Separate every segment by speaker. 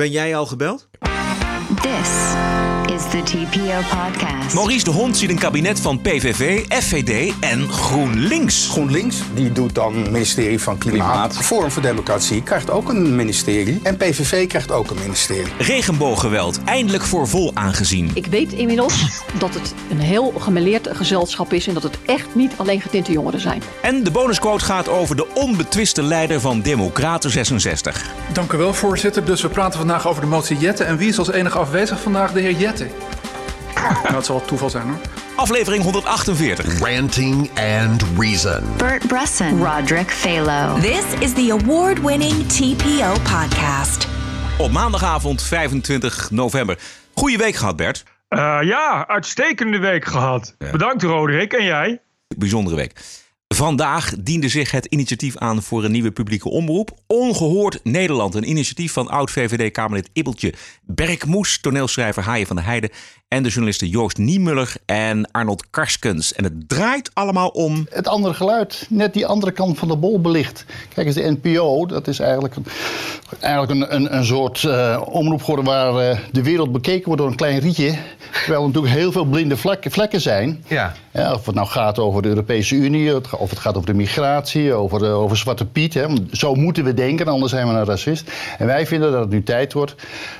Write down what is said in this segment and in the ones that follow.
Speaker 1: Ben jij al gebeld?
Speaker 2: This is the TPO podcast.
Speaker 1: Maurice de Hond ziet een kabinet van PVV, FVD en GroenLinks.
Speaker 3: GroenLinks, die doet dan ministerie van Klimaat. Forum voor Democratie krijgt ook een ministerie. En PVV krijgt ook een ministerie.
Speaker 1: Regenbooggeweld, eindelijk voor vol aangezien.
Speaker 4: Ik weet inmiddels dat het een heel gemêleerd gezelschap is en dat het echt niet alleen getinte jongeren zijn.
Speaker 1: En de bonusquote gaat over de onbetwiste leider van Democraten 66.
Speaker 5: Dank u wel, voorzitter. Dus we praten vandaag over de motie Jette. En wie is als enige afwezig vandaag? De heer Jette. nou, het zal wel toeval zijn hoor.
Speaker 1: Aflevering 148.
Speaker 6: Ranting and Reason.
Speaker 2: Bert Bresson, Roderick Phalo.
Speaker 7: This is the award winning TPO podcast.
Speaker 1: Op maandagavond 25 november. Goeie week gehad, Bert.
Speaker 8: Eh, ja, uitstekende week gehad. Bedankt Roderick. En jij?
Speaker 1: Bijzondere week. Vandaag diende zich het initiatief aan voor een nieuwe publieke omroep. Ongehoord Nederland. Een initiatief van oud-VVD-Kamerlid Ibbeltje Berkmoes, toneelschrijver Haaien van der Heijden en de journalisten Joost Niemuller en Arnold Karskens. En het draait allemaal om...
Speaker 9: het andere geluid, net die andere kant van de bol belicht. Kijk eens, de NPO, dat is eigenlijk, een- eigenlijk een, een, een soort eh, omroep geworden waar eh, de wereld bekeken wordt door een klein rietje. Terwijl er natuurlijk heel veel blinde vlekken, vlekken zijn.
Speaker 6: Ja.
Speaker 9: Ja, of het nou gaat over de Europese Unie, of het gaat over de migratie, over, de, over Zwarte Piet. Hè. Zo moeten we denken, anders zijn we een racist. En wij vinden dat het nu tijd wordt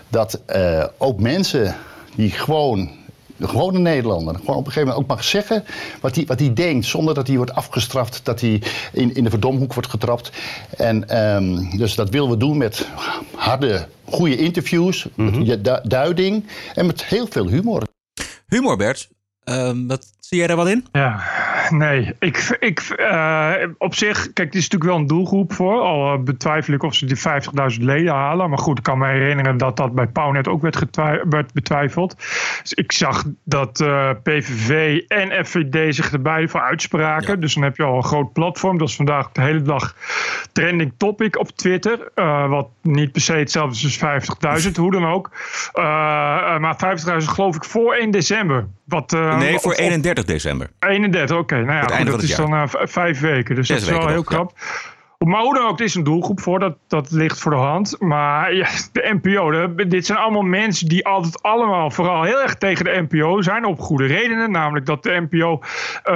Speaker 9: dat eh, ook mensen die gewoon, de gewone Nederlander, gewoon op een gegeven moment ook mag zeggen wat hij wat die denkt, zonder dat hij wordt afgestraft, dat hij in, in de verdomhoek wordt getrapt. En ehm, dus dat willen we doen met harde, goede interviews, met du- duiding en met heel veel humor.
Speaker 1: Humor, Bert. Ehm, wat, zie jij daar wat in?
Speaker 8: Ja, nee. Ik, ik, eh, op zich, kijk, het is natuurlijk wel een doelgroep voor. Al eh, betwijfel ik of ze die 50.000 leden halen. Maar goed, ik kan me herinneren dat dat bij Pownet ook werd, werd betwijfeld. Dus ik zag dat eh, PVV en FVD zich er beide voor uitspraken. Dus dan heb je al een groot platform. Dat is vandaag de hele dag trending topic op Twitter. Wat niet per se hetzelfde is als 50.000, hoe dan ook. Maar 50.000 geloof ik voor 1 december. Wat,
Speaker 1: Nee, voor
Speaker 8: op-
Speaker 1: 31 december.
Speaker 8: 31, oké. Nou ja, goed, dat is dan eh, v- vijf weken. Dus
Speaker 1: Zes
Speaker 8: dat is wel heel
Speaker 1: ja.
Speaker 8: Maar hoe dan ook, er is een doelgroep voor. Dat, dat ligt voor de hand. Maar ja, de NPO, dit zijn allemaal mensen die altijd allemaal vooral heel erg tegen de NPO zijn. Op goede redenen. Namelijk dat de NPO eh,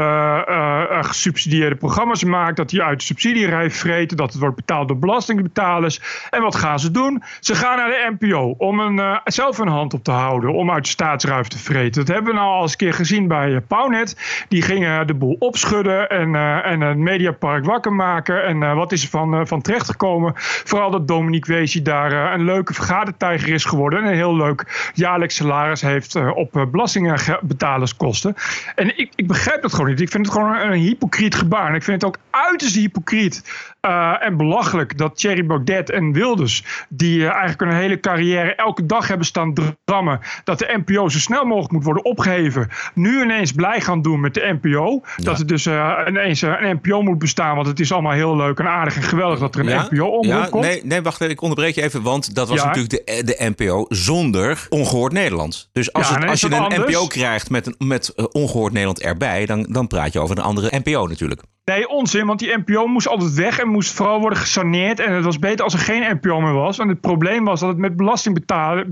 Speaker 8: eh, eh, gesubsidieerde programma's maakt. Dat die uit de subsidierij vreten. Dat het wordt betaald door belastingbetalers. En wat gaan ze doen? Ze gaan naar de NPO om een, zelf een hand op te houden. Om uit de staatsruif te vreten. Dat hebben we nou al eens een keer gezien bij Pownet. Die gingen de boel opschudden. En, en het Mediapark wakker maken. En wat is van, eh, van terecht gekomen? Vooral dat Dominique Weesie daar eh, een leuke vergadertijger is geworden. En een heel leuk jaarlijks salaris heeft eh, op belastingbetalerskosten. En ik, ik begrijp dat gewoon niet. Ik vind het gewoon een hypocriet gebaar. En ik vind het ook uiterst hypocriet eh, en belachelijk dat Thierry Baudet en Wilders, die eh, eigenlijk een hele carrière elke dag hebben staan drammen, dat de NPO zo snel mogelijk moet worden opgeheven, nu ineens blij gaan doen met de NPO. Dat er dus eh, ineens een NPO moet bestaan, want het is allemaal heel leuk en aardig en geweldig dat er een NPO omroep
Speaker 1: ja,
Speaker 8: komt.
Speaker 1: nee, nee, wacht even. Ik onderbreek je even, want dat was natuurlijk de, de NPO zonder ongehoord Nederland. Dus als, het-
Speaker 8: nee,
Speaker 1: als je een
Speaker 8: anders?
Speaker 1: NPO krijgt met, een, met eh, ongehoord Nederland erbij, dan, dan praat je over een andere NPO natuurlijk.
Speaker 8: Nee, onzin, want die NPO moest altijd weg en moest vooral worden gesaneerd. En het was beter als er geen NPO meer was. En het probleem was dat het met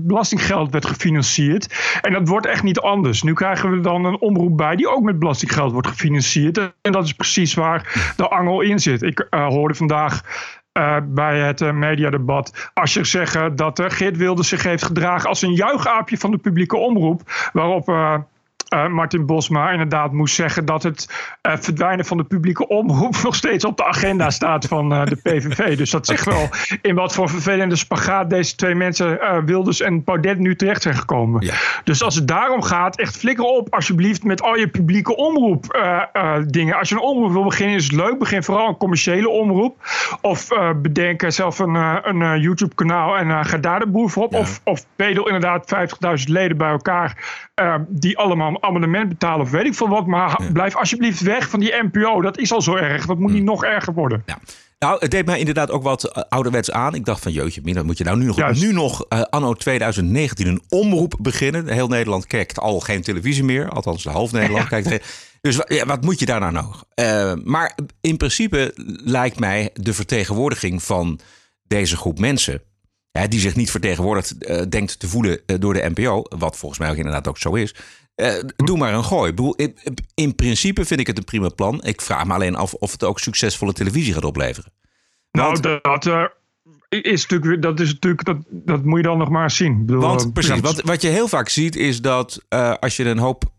Speaker 8: belastinggeld werd gefinancierd. En dat wordt echt niet anders. Nu krijgen we dan een omroep bij die ook met belastinggeld wordt gefinancierd. En dat is precies waar de angel in zit. Ik eh, hoorde vandaag eh, bij het eh, mediadebat. Als je zeggen dat Geert Wilders zich heeft gedragen als een juichaapje van de publieke omroep. Waarop. Eh, Martin Bosma inderdaad moest zeggen dat het eh, verdwijnen van de publieke omroep nog steeds op de agenda staat van eh, de PVV. Dus dat zegt wel in wat voor vervelende spagaat deze twee mensen, Wilders en Baudet, nu terecht zijn gekomen.
Speaker 1: Ja.
Speaker 8: Dus als het daarom gaat, echt flikker op alsjeblieft met al je publieke omroep dingen. Als je een omroep wil beginnen is het leuk. Begin vooral een commerciële omroep. Of bedenk zelf een, een YouTube kanaal en ga daar de boer voor op.
Speaker 1: Ja.
Speaker 8: Of, of bedel inderdaad 50.000 leden bij elkaar die allemaal abonnement betalen of weet ik veel wat. Maar blijf alsjeblieft weg van die NPO. Dat is al zo erg. Dat moet niet nog erger worden.
Speaker 1: Ja. Nou, het deed mij inderdaad ook wat eh, ouderwets aan. Ik dacht van, jeetje, Mina, moet je nou nu nog,
Speaker 8: Juist.
Speaker 1: nu nog eh, anno 2019 een omroep beginnen? Heel Nederland kijkt al geen televisie meer. Althans, de half Nederland kijkt. Dus ja, wat moet je daar nou nog? Eh, maar in principe lijkt mij de vertegenwoordiging van deze groep mensen hè, die zich niet vertegenwoordigd denkt te voelen door de NPO, wat volgens mij ook inderdaad ook zo is. Eh, doe maar een gooi. In, in principe vind ik het een prima plan. Ik vraag me alleen af of het ook succesvolle televisie gaat opleveren.
Speaker 8: Nou,
Speaker 1: Want-
Speaker 8: dat, dat, eh, is natuurlijk, dat, is natuurlijk dat, dat moet je dan nog maar zien. Bedoel,
Speaker 1: Want
Speaker 8: eh,
Speaker 1: precies, wat, wat je heel vaak ziet is dat als je een hoop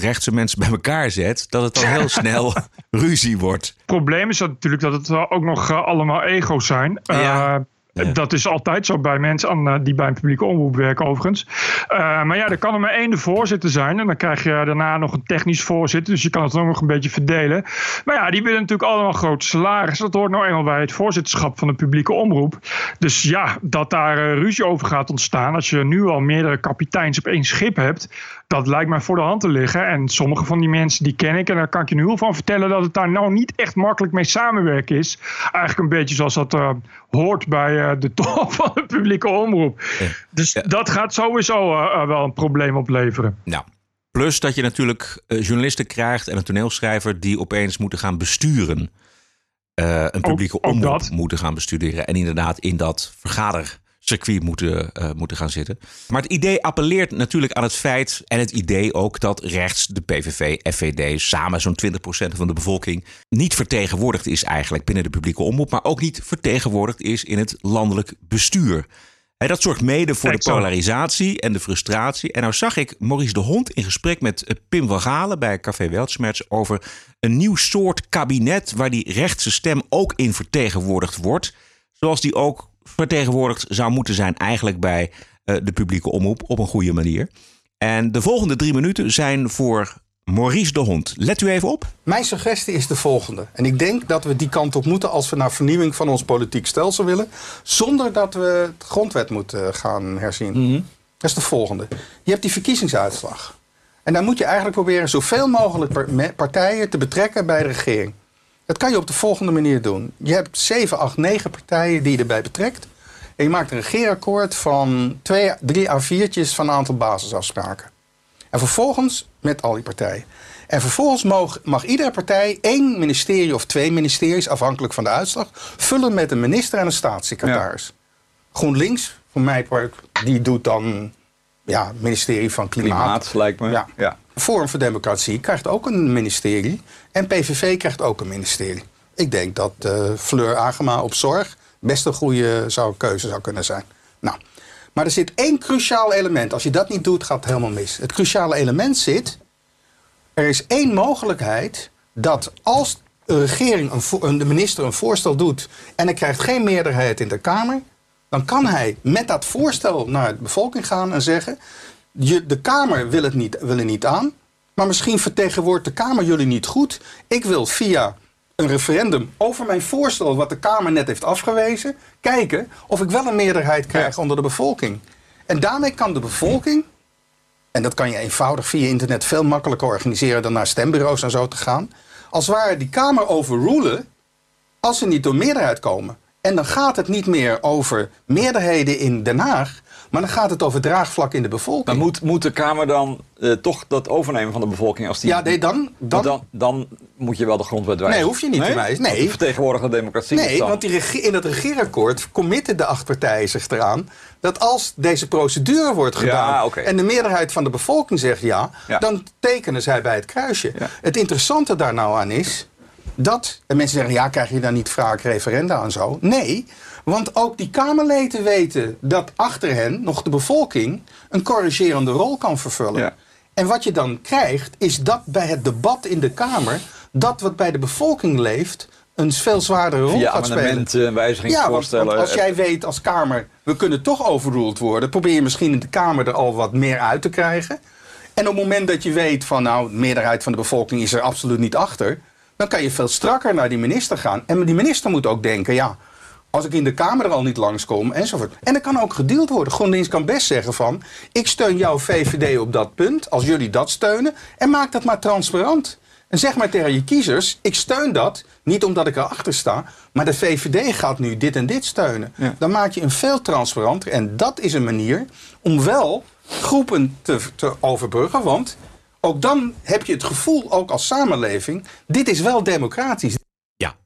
Speaker 1: rechtse mensen bij elkaar zet, dat het dan heel snel ruzie wordt.
Speaker 8: Het probleem is dat natuurlijk dat het ook nog allemaal ego's zijn.
Speaker 1: Ja.
Speaker 8: Dat is altijd zo bij mensen eh, die bij een publieke omroep werken, overigens. Eh, maar ja, er kan er maar één de voorzitter zijn. En dan krijg je daarna nog een technisch voorzitter. Dus je kan het nog een beetje verdelen. Maar ja, die willen natuurlijk allemaal grote salaris. Dat hoort nou eenmaal bij het voorzitterschap van de publieke omroep. Dus ja, dat daar eh, ruzie over gaat ontstaan. Als je nu al meerdere kapiteins op één schip hebt. Dat lijkt mij voor de hand te liggen. En sommige van die mensen die ken ik. En daar kan ik je nu al van vertellen dat het daar nou niet echt makkelijk mee samenwerken is. Eigenlijk een beetje zoals dat eh, hoort bij eh, de top van de publieke omroep. Dus
Speaker 1: Ja.
Speaker 8: dat gaat sowieso eh, wel een probleem opleveren.
Speaker 1: Nou, plus dat je natuurlijk journalisten krijgt en een toneelschrijver die opeens moeten gaan besturen. Een publieke
Speaker 8: ook
Speaker 1: omroep
Speaker 8: dat.
Speaker 1: moeten gaan besturen. En inderdaad in dat vergadercircuit moeten, eh, moeten gaan zitten. Maar het idee appelleert natuurlijk aan het feit en het idee ook dat rechts de PVV, FVD samen zo'n 20% van de bevolking niet vertegenwoordigd is eigenlijk binnen de publieke omroep. Maar ook niet vertegenwoordigd is in het landelijk bestuur. Hè, dat zorgt mede voor de polarisatie en de frustratie. En nou zag ik Maurice de Hond in gesprek met eh, Pim van Galen bij Café Weltschmerz over een nieuw soort kabinet waar die rechtse stem ook in vertegenwoordigd wordt. Zoals die ook vertegenwoordigd zou moeten zijn eigenlijk bij eh, de publieke omroep op een goede manier. En de volgende drie minuten zijn voor Maurice de Hond. Let u even op.
Speaker 3: Mijn suggestie is de volgende. En ik denk dat we die kant op moeten als we naar vernieuwing van ons politiek stelsel willen. Zonder dat we de grondwet moeten gaan herzien. Dat is de volgende. Je hebt die verkiezingsuitslag. En dan moet je eigenlijk proberen zoveel mogelijk partijen te betrekken bij de regering. Dat kan je op de volgende manier doen. Je hebt 7, 8, 9 partijen die je erbij betrekt. En je maakt een regeerakkoord van twee, drie A4'tjes van een aantal basisafspraken. En vervolgens met al die partijen. En vervolgens mag, mag iedere partij één ministerie of twee ministeries, afhankelijk van de uitslag, vullen met een minister en een staatssecretaris. GroenLinks, voor mij, die doet dan ja, ministerie van Klimaat.
Speaker 10: Klimaat lijkt me.
Speaker 3: Ja.
Speaker 10: Ja.
Speaker 3: Forum voor Democratie krijgt ook een ministerie. En PVV krijgt ook een ministerie. Ik denk dat eh, Fleur Agema op zorg best een goede zou, keuze zou kunnen zijn. Nou, maar er zit één cruciaal element. Als je dat niet doet, gaat het helemaal mis. Het cruciale element zit... Er is één mogelijkheid dat als een regering, een, de minister een voorstel doet... en hij krijgt geen meerderheid in de Kamer... dan kan hij met dat voorstel naar de bevolking gaan en zeggen... De Kamer wil het, niet, wil het niet aan... maar misschien vertegenwoordigt de Kamer jullie niet goed. Ik wil via een referendum over mijn voorstel... wat de Kamer net heeft afgewezen... kijken of ik wel een meerderheid krijg onder de bevolking. En daarmee kan de bevolking... En dat kan je eenvoudig via internet veel makkelijker organiseren dan naar stembureaus en zo te gaan. Als ware die Kamer overrulen als ze niet door meerderheid komen. En dan gaat het niet meer over meerderheden in Den Haag, maar dan gaat het over draagvlak in de bevolking.
Speaker 10: Maar moet, moet de Kamer dan eh, toch dat overnemen van de bevolking? Als die,
Speaker 3: Ja, nee, dan- dan-
Speaker 10: dan, moet je wel de grondwet wijzigen.
Speaker 3: Nee, hoef je niet te wijzigen. Nee.
Speaker 10: Want de democratie
Speaker 3: Nee,
Speaker 10: dan-
Speaker 3: want die in het regeerakkoord committen de acht partijen zich eraan dat als deze procedure wordt gedaan
Speaker 10: Ja,
Speaker 3: en de meerderheid van de bevolking zegt ja,
Speaker 10: Ja.
Speaker 3: dan tekenen zij bij het kruisje.
Speaker 10: Ja.
Speaker 3: Het interessante daar nou aan is dat, en mensen zeggen ja, krijg je dan niet vaak referenda en zo? Nee, want ook die Kamerleden weten dat achter hen nog de bevolking een corrigerende rol kan vervullen.
Speaker 10: Ja.
Speaker 3: En wat je dan krijgt, is dat bij het debat in de Kamer, dat wat bij de bevolking leeft, een veel zwaardere rol
Speaker 10: Via
Speaker 3: gaat spelen. Ja,
Speaker 10: wijzigingsvoorstellen.
Speaker 3: want als jij weet als Kamer, we kunnen toch overruled worden, probeer je misschien in de Kamer er al wat meer uit te krijgen. En op het moment dat je weet van nou, de meerderheid van de bevolking is er absoluut niet achter, dan kan je veel strakker naar die minister gaan. En die minister moet ook denken, ja, als ik in de Kamer er al niet langskom enzovoort. En dat kan ook gedeeld worden. GroenLinks kan best zeggen van, ik steun jouw VVD op dat punt, als jullie dat steunen, en maak dat maar transparant. En zeg maar tegen je kiezers, ik steun dat, niet omdat ik erachter sta, maar de VVD gaat nu dit en dit steunen.
Speaker 10: Ja.
Speaker 3: Dan maak je een veel transparanter. En dat is een manier om wel groepen te, te overbruggen. Want ook dan heb je het gevoel, ook als samenleving, dit is wel democratisch.
Speaker 1: Ja,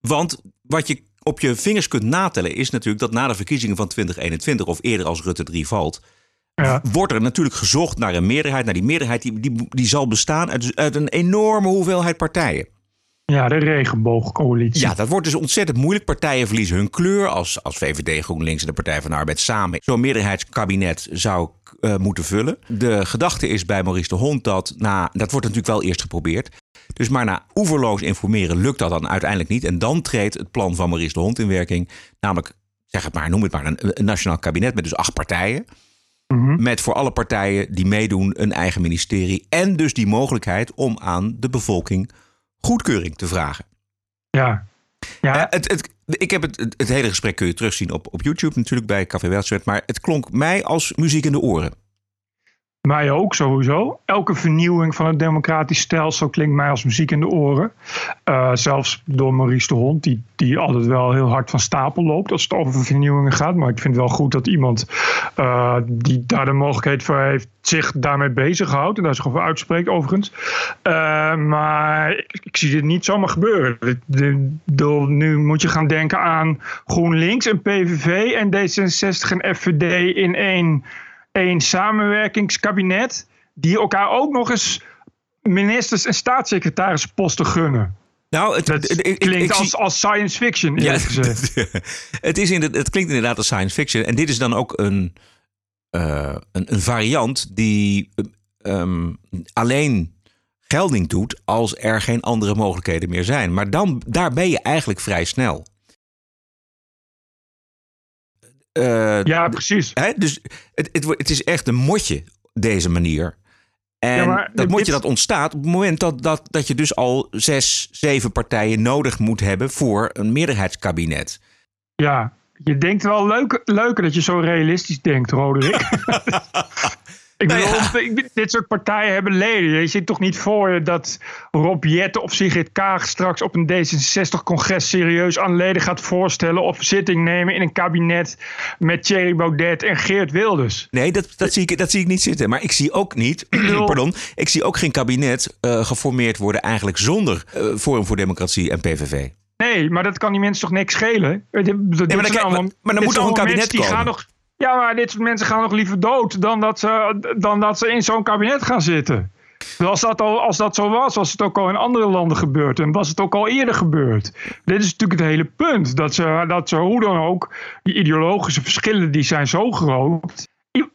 Speaker 1: want wat je op je vingers kunt natellen, is natuurlijk dat na de verkiezingen van 2021 of eerder als Rutte 3 valt,
Speaker 8: Ja.
Speaker 1: wordt er natuurlijk gezocht naar een meerderheid. Nou, die meerderheid die, die, die zal bestaan uit, uit een enorme hoeveelheid partijen.
Speaker 8: Ja, de regenboogcoalitie.
Speaker 1: Ja, dat wordt dus ontzettend moeilijk. Partijen verliezen hun kleur. Als, als VVD, GroenLinks en de Partij van de Arbeid samen zo'n meerderheidskabinet zou eh, moeten vullen. De gedachte is bij Maurice de Hond dat, na, dat wordt natuurlijk wel eerst geprobeerd. Dus maar na oeverloos informeren lukt dat dan uiteindelijk niet. En dan treedt het plan van Maurice de Hond in werking. Namelijk, zeg het maar, noem het maar, een, een nationaal kabinet met dus acht partijen. Met voor alle partijen die meedoen een eigen ministerie. En dus die mogelijkheid om aan de bevolking goedkeuring te vragen.
Speaker 8: Ja. ja.
Speaker 1: Eh, het, het, ik heb het, het, hele gesprek kun je terugzien op, op YouTube natuurlijk bij Café Weltschrift. Maar het klonk mij als muziek in de oren.
Speaker 8: Mij ook sowieso. Elke vernieuwing van het democratisch stelsel klinkt mij als muziek in de oren. Eh, zelfs door Maurice de Hond, die, die altijd wel heel hard van stapel loopt als het over vernieuwingen gaat. Maar ik vind wel goed dat iemand eh, die daar de mogelijkheid voor heeft, zich daarmee bezighoudt. En daar zich over uitspreekt overigens. Eh, maar ik, zie dit niet zomaar gebeuren. De- nu moet je gaan denken aan GroenLinks en PVV en D66 en FVD in één een samenwerkingskabinet die elkaar ook nog eens ministers en staatssecretarisposten gunnen.
Speaker 1: Nou, het,
Speaker 8: klinkt
Speaker 1: ik
Speaker 8: als, als science fiction, gezegd.
Speaker 1: het, is in het klinkt inderdaad als science fiction. En dit is dan ook een, eh, een, een variant die ehm, alleen gelding doet als er geen andere mogelijkheden meer zijn. Maar dan, daar ben je eigenlijk vrij snel. Eh,
Speaker 8: Ja, precies.
Speaker 1: Hè? Dus het, het, het is echt een motje, deze manier. En
Speaker 8: Ja, maar
Speaker 1: dat
Speaker 8: dit-
Speaker 1: motje dat ontstaat op het moment dat, dat, dat je dus al zes, zeven partijen nodig moet hebben voor een meerderheidskabinet.
Speaker 8: Ja, je denkt wel leuk, leuker dat je zo realistisch denkt, Roderick. Ik
Speaker 1: Nou
Speaker 8: bedoel, ik- dit soort partijen hebben leden. Je ziet toch niet voor je dat Rob Jetten of Sigrid Kaag straks op een D66-congres serieus aan leden gaat voorstellen of zitting nemen in een kabinet met Thierry Baudet en Geert Wilders.
Speaker 1: Nee, dat, dat, zie ik, dat zie ik niet zitten. Maar ik zie ook niet, pardon, ik zie ook geen kabinet eh, geformeerd worden eigenlijk zonder eh, Forum voor Democratie en PVV.
Speaker 8: Nee, maar dat kan die mensen toch niks schelen? Dit
Speaker 1: maar
Speaker 8: allemaal-
Speaker 1: maar- maar dan moet toch een kabinet
Speaker 8: mensen die
Speaker 1: komen?
Speaker 8: Gaan nog, ja, maar dit soort mensen gaan nog liever dood dan dat ze, dan dat ze in zo'n kabinet gaan zitten. Als dat, al, als dat zo was, was het ook al in andere landen gebeurd. En was het ook al eerder gebeurd. Dit is natuurlijk het hele punt. Dat ze, dat ze hoe dan ook, die ideologische verschillen die zijn zo groot.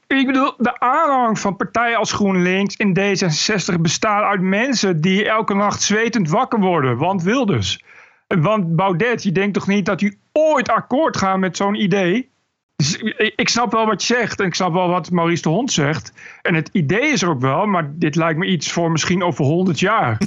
Speaker 8: Ik, bedoel, de aanhang van partijen als GroenLinks in D66 bestaat uit mensen die elke nacht zwetend wakker worden. Want Wilders. Want Baudet, je denkt toch niet dat hij ooit akkoord gaat met zo'n idee? Ik snap wel wat je zegt en ik snap wel wat Maurice de Hond zegt. En het idee is er ook wel, maar dit lijkt me iets voor misschien over 100 jaar.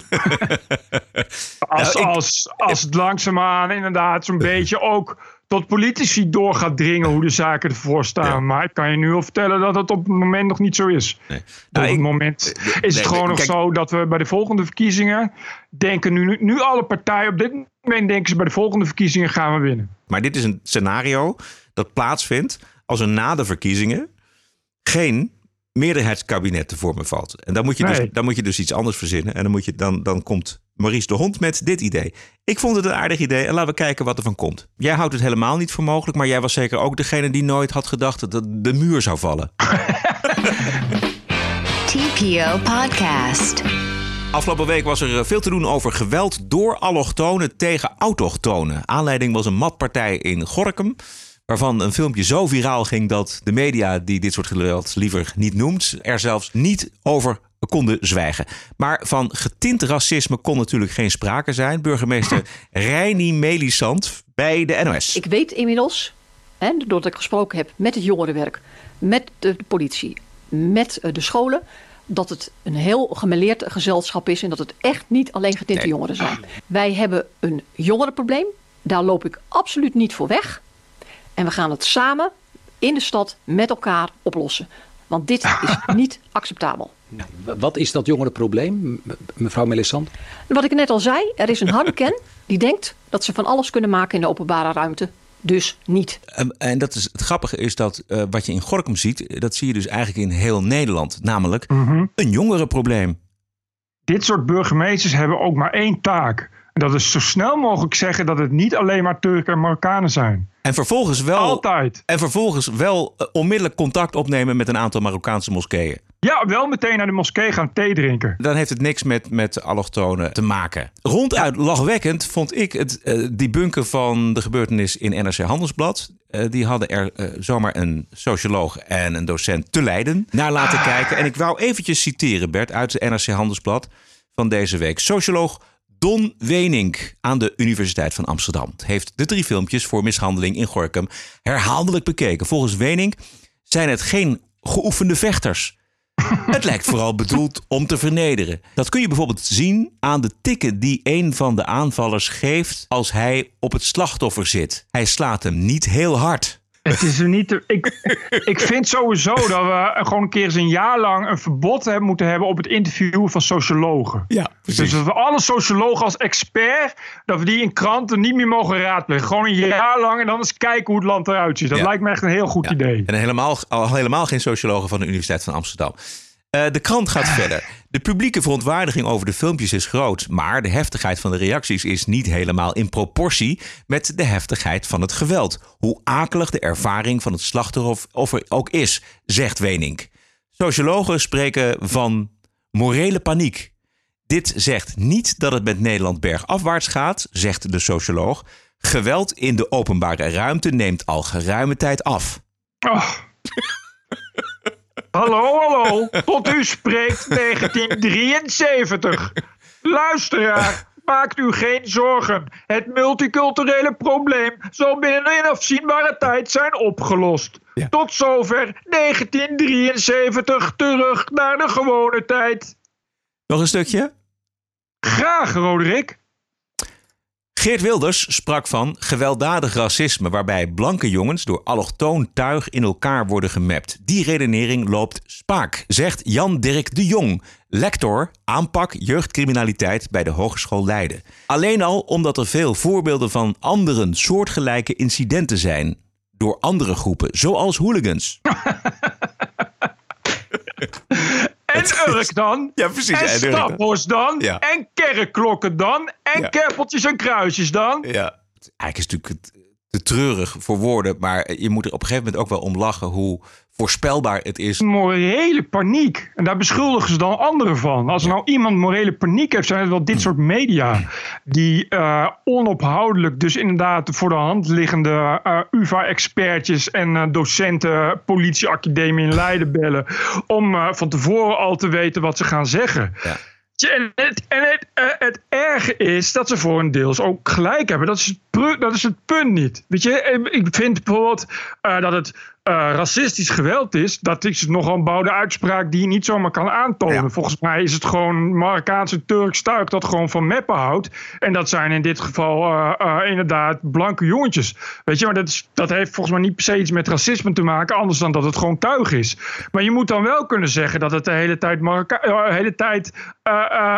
Speaker 8: als,
Speaker 1: Nou, ik-
Speaker 8: als, als het langzaamaan inderdaad zo'n beetje ook tot politici door gaat dringen hoe de zaken ervoor staan. Maar ik kan je nu al vertellen dat het op het moment nog niet zo is.
Speaker 1: Nee.
Speaker 8: Op
Speaker 1: Nou,
Speaker 8: het
Speaker 1: ik-
Speaker 8: moment
Speaker 1: eh,
Speaker 8: is
Speaker 1: nee,
Speaker 8: het gewoon nog
Speaker 1: kijk-
Speaker 8: zo dat we bij de volgende verkiezingen denken nu, nu alle partijen op dit moment denken ze bij de volgende verkiezingen gaan we winnen.
Speaker 1: Maar dit is een scenario dat plaatsvindt als er na de verkiezingen geen meerderheidskabinet te vormen valt. En dan moet je, dus, dan moet je dus iets anders verzinnen. En dan, moet je, dan, dan komt Maurice de Hond met dit idee. Ik vond het een aardig idee en laten we kijken wat er van komt. Jij houdt het helemaal niet voor mogelijk, maar jij was zeker ook degene die nooit had gedacht dat de muur zou vallen.
Speaker 2: TPO Podcast.
Speaker 1: Afgelopen week was er eh, veel te doen over geweld door allochtonen tegen autochtonen. Aanleiding was een matpartij in Gorkum. Waarvan een filmpje zo viraal ging dat de media die dit soort geweld liever niet noemt, er zelfs niet over konden zwijgen. Maar van getint racisme kon natuurlijk geen sprake zijn. Burgemeester Reini Melisand bij de NOS.
Speaker 4: Ik weet inmiddels, hè, doordat ik gesproken heb met het jongerenwerk, met de, politie, met eh, de scholen, dat het een heel gemeleerd gezelschap is en dat het echt niet alleen getinte
Speaker 1: Nee.
Speaker 4: jongeren zijn. Wij hebben een jongerenprobleem, daar loop ik absoluut niet voor weg. En we gaan het samen in de stad met elkaar oplossen. Want dit is niet acceptabel.
Speaker 11: Wat is dat jongerenprobleem, mevrouw Melissant?
Speaker 4: Wat ik net al zei, er is een harde kern die denkt dat ze van alles kunnen maken in de openbare ruimte. Dus niet.
Speaker 1: Ehm, En dat is, het grappige is dat eh, wat je in Gorkum ziet, dat zie je dus eigenlijk in heel Nederland. Namelijk een jongerenprobleem.
Speaker 8: Dit soort burgemeesters hebben ook maar één taak. Dat is zo snel mogelijk zeggen dat het niet alleen maar Turken en Marokkanen zijn.
Speaker 1: En vervolgens wel,
Speaker 8: Altijd.
Speaker 1: En vervolgens wel eh, onmiddellijk contact opnemen met een aantal Marokkaanse moskeeën.
Speaker 8: Ja, wel meteen naar de moskee gaan thee drinken.
Speaker 1: Dan heeft het niks met, met allochtonen te maken. Ronduit lachwekkend vond ik het uh, debunken van de gebeurtenis in NRC Handelsblad. Uh, die hadden er uh, zomaar een socioloog en een docent te Leiden naar laten kijken. En ik wou eventjes citeren, Bert, uit de NRC Handelsblad van deze week. Socioloog Don Wenink aan de Universiteit van Amsterdam heeft de drie filmpjes voor mishandeling in Gorkum herhaaldelijk bekeken. Volgens Wenink zijn het geen geoefende vechters. Het lijkt vooral bedoeld om te vernederen. Dat kun je bijvoorbeeld zien aan de tikken die een van de aanvallers geeft als hij op het slachtoffer zit. Hij slaat hem niet heel hard.
Speaker 8: Het is er niet. Te, ik, ik vind sowieso dat we gewoon een keer eens een jaar lang een verbod hebben moeten hebben op het interviewen van sociologen.
Speaker 1: Ja,
Speaker 8: Dus dat we alle sociologen als expert, dat we die in kranten niet meer mogen raadplegen. Gewoon een jaar lang en dan eens kijken hoe het land eruit ziet. Dat
Speaker 1: Ja.
Speaker 8: lijkt me echt een heel goed
Speaker 1: Ja.
Speaker 8: idee.
Speaker 1: En helemaal, al helemaal geen sociologen van de Universiteit van Amsterdam. Eh, de krant gaat verder. De publieke verontwaardiging over de filmpjes is groot. Maar de heftigheid van de reacties is niet helemaal in proportie met de heftigheid van het geweld. Hoe akelig de ervaring van het slachtoffer ook is, zegt Wenink. Sociologen spreken van morele paniek. Dit zegt niet dat het met Nederland bergafwaarts gaat, zegt de socioloog. Geweld in de openbare ruimte neemt al geruime tijd af.
Speaker 8: Oh. hallo, hallo. Tot u spreekt 1973. Luisteraar, maakt u geen zorgen. Het multiculturele probleem zal binnen een afzienbare tijd zijn opgelost. Tot zover 1973 terug naar de gewone tijd.
Speaker 1: Nog een stukje?
Speaker 8: Graag, Roderick.
Speaker 1: Geert Wilders sprak van gewelddadig racisme waarbij blanke jongens door allochtoon tuig in elkaar worden gemapt. Die redenering loopt spaak, zegt Jan Dirk de Jong, lector aanpak jeugdcriminaliteit bij de Hogeschool Leiden. Alleen al omdat er veel voorbeelden van anderen soortgelijke incidenten zijn door andere groepen, zoals hooligans.
Speaker 8: En Urk dan.
Speaker 1: Ja, precies,
Speaker 8: En staphorst dan.
Speaker 1: Ja.
Speaker 8: En kerkklokken dan. En
Speaker 1: Ja.
Speaker 8: kerpeltjes en kruisjes dan.
Speaker 1: Ja. Eigenlijk is het natuurlijk te treurig voor woorden, maar je moet er op een gegeven moment ook wel om lachen hoe voorspelbaar het is.
Speaker 8: Morele paniek. En daar beschuldigen ze dan anderen van. Als er nou iemand morele paniek heeft, zijn het wel dit soort media. Die eh, onophoudelijk, dus inderdaad voor de hand liggende eh, UvA-expertjes en eh, docenten politieacademie in Leiden bellen. Om van tevoren al te weten wat ze gaan zeggen.
Speaker 1: Ja.
Speaker 8: En, het, en het, het erge is dat ze voor een deels ook gelijk hebben. Dat is dat is het punt niet. Weet je, ik vind bijvoorbeeld eh, dat het eh, racistisch geweld is. Dat is nogal een bouwde uitspraak die je niet zomaar kan aantonen.
Speaker 1: Ja.
Speaker 8: Volgens mij is het gewoon Marokkaanse Turks tuig dat gewoon van meppen houdt. En dat zijn in dit geval eh, inderdaad blanke jongetjes. Weet je, maar dat, is, dat heeft volgens mij niet per se iets met racisme te maken. Anders dan dat het gewoon tuig is. Maar je moet dan wel kunnen zeggen dat het de hele tijd, Marokka hele tijd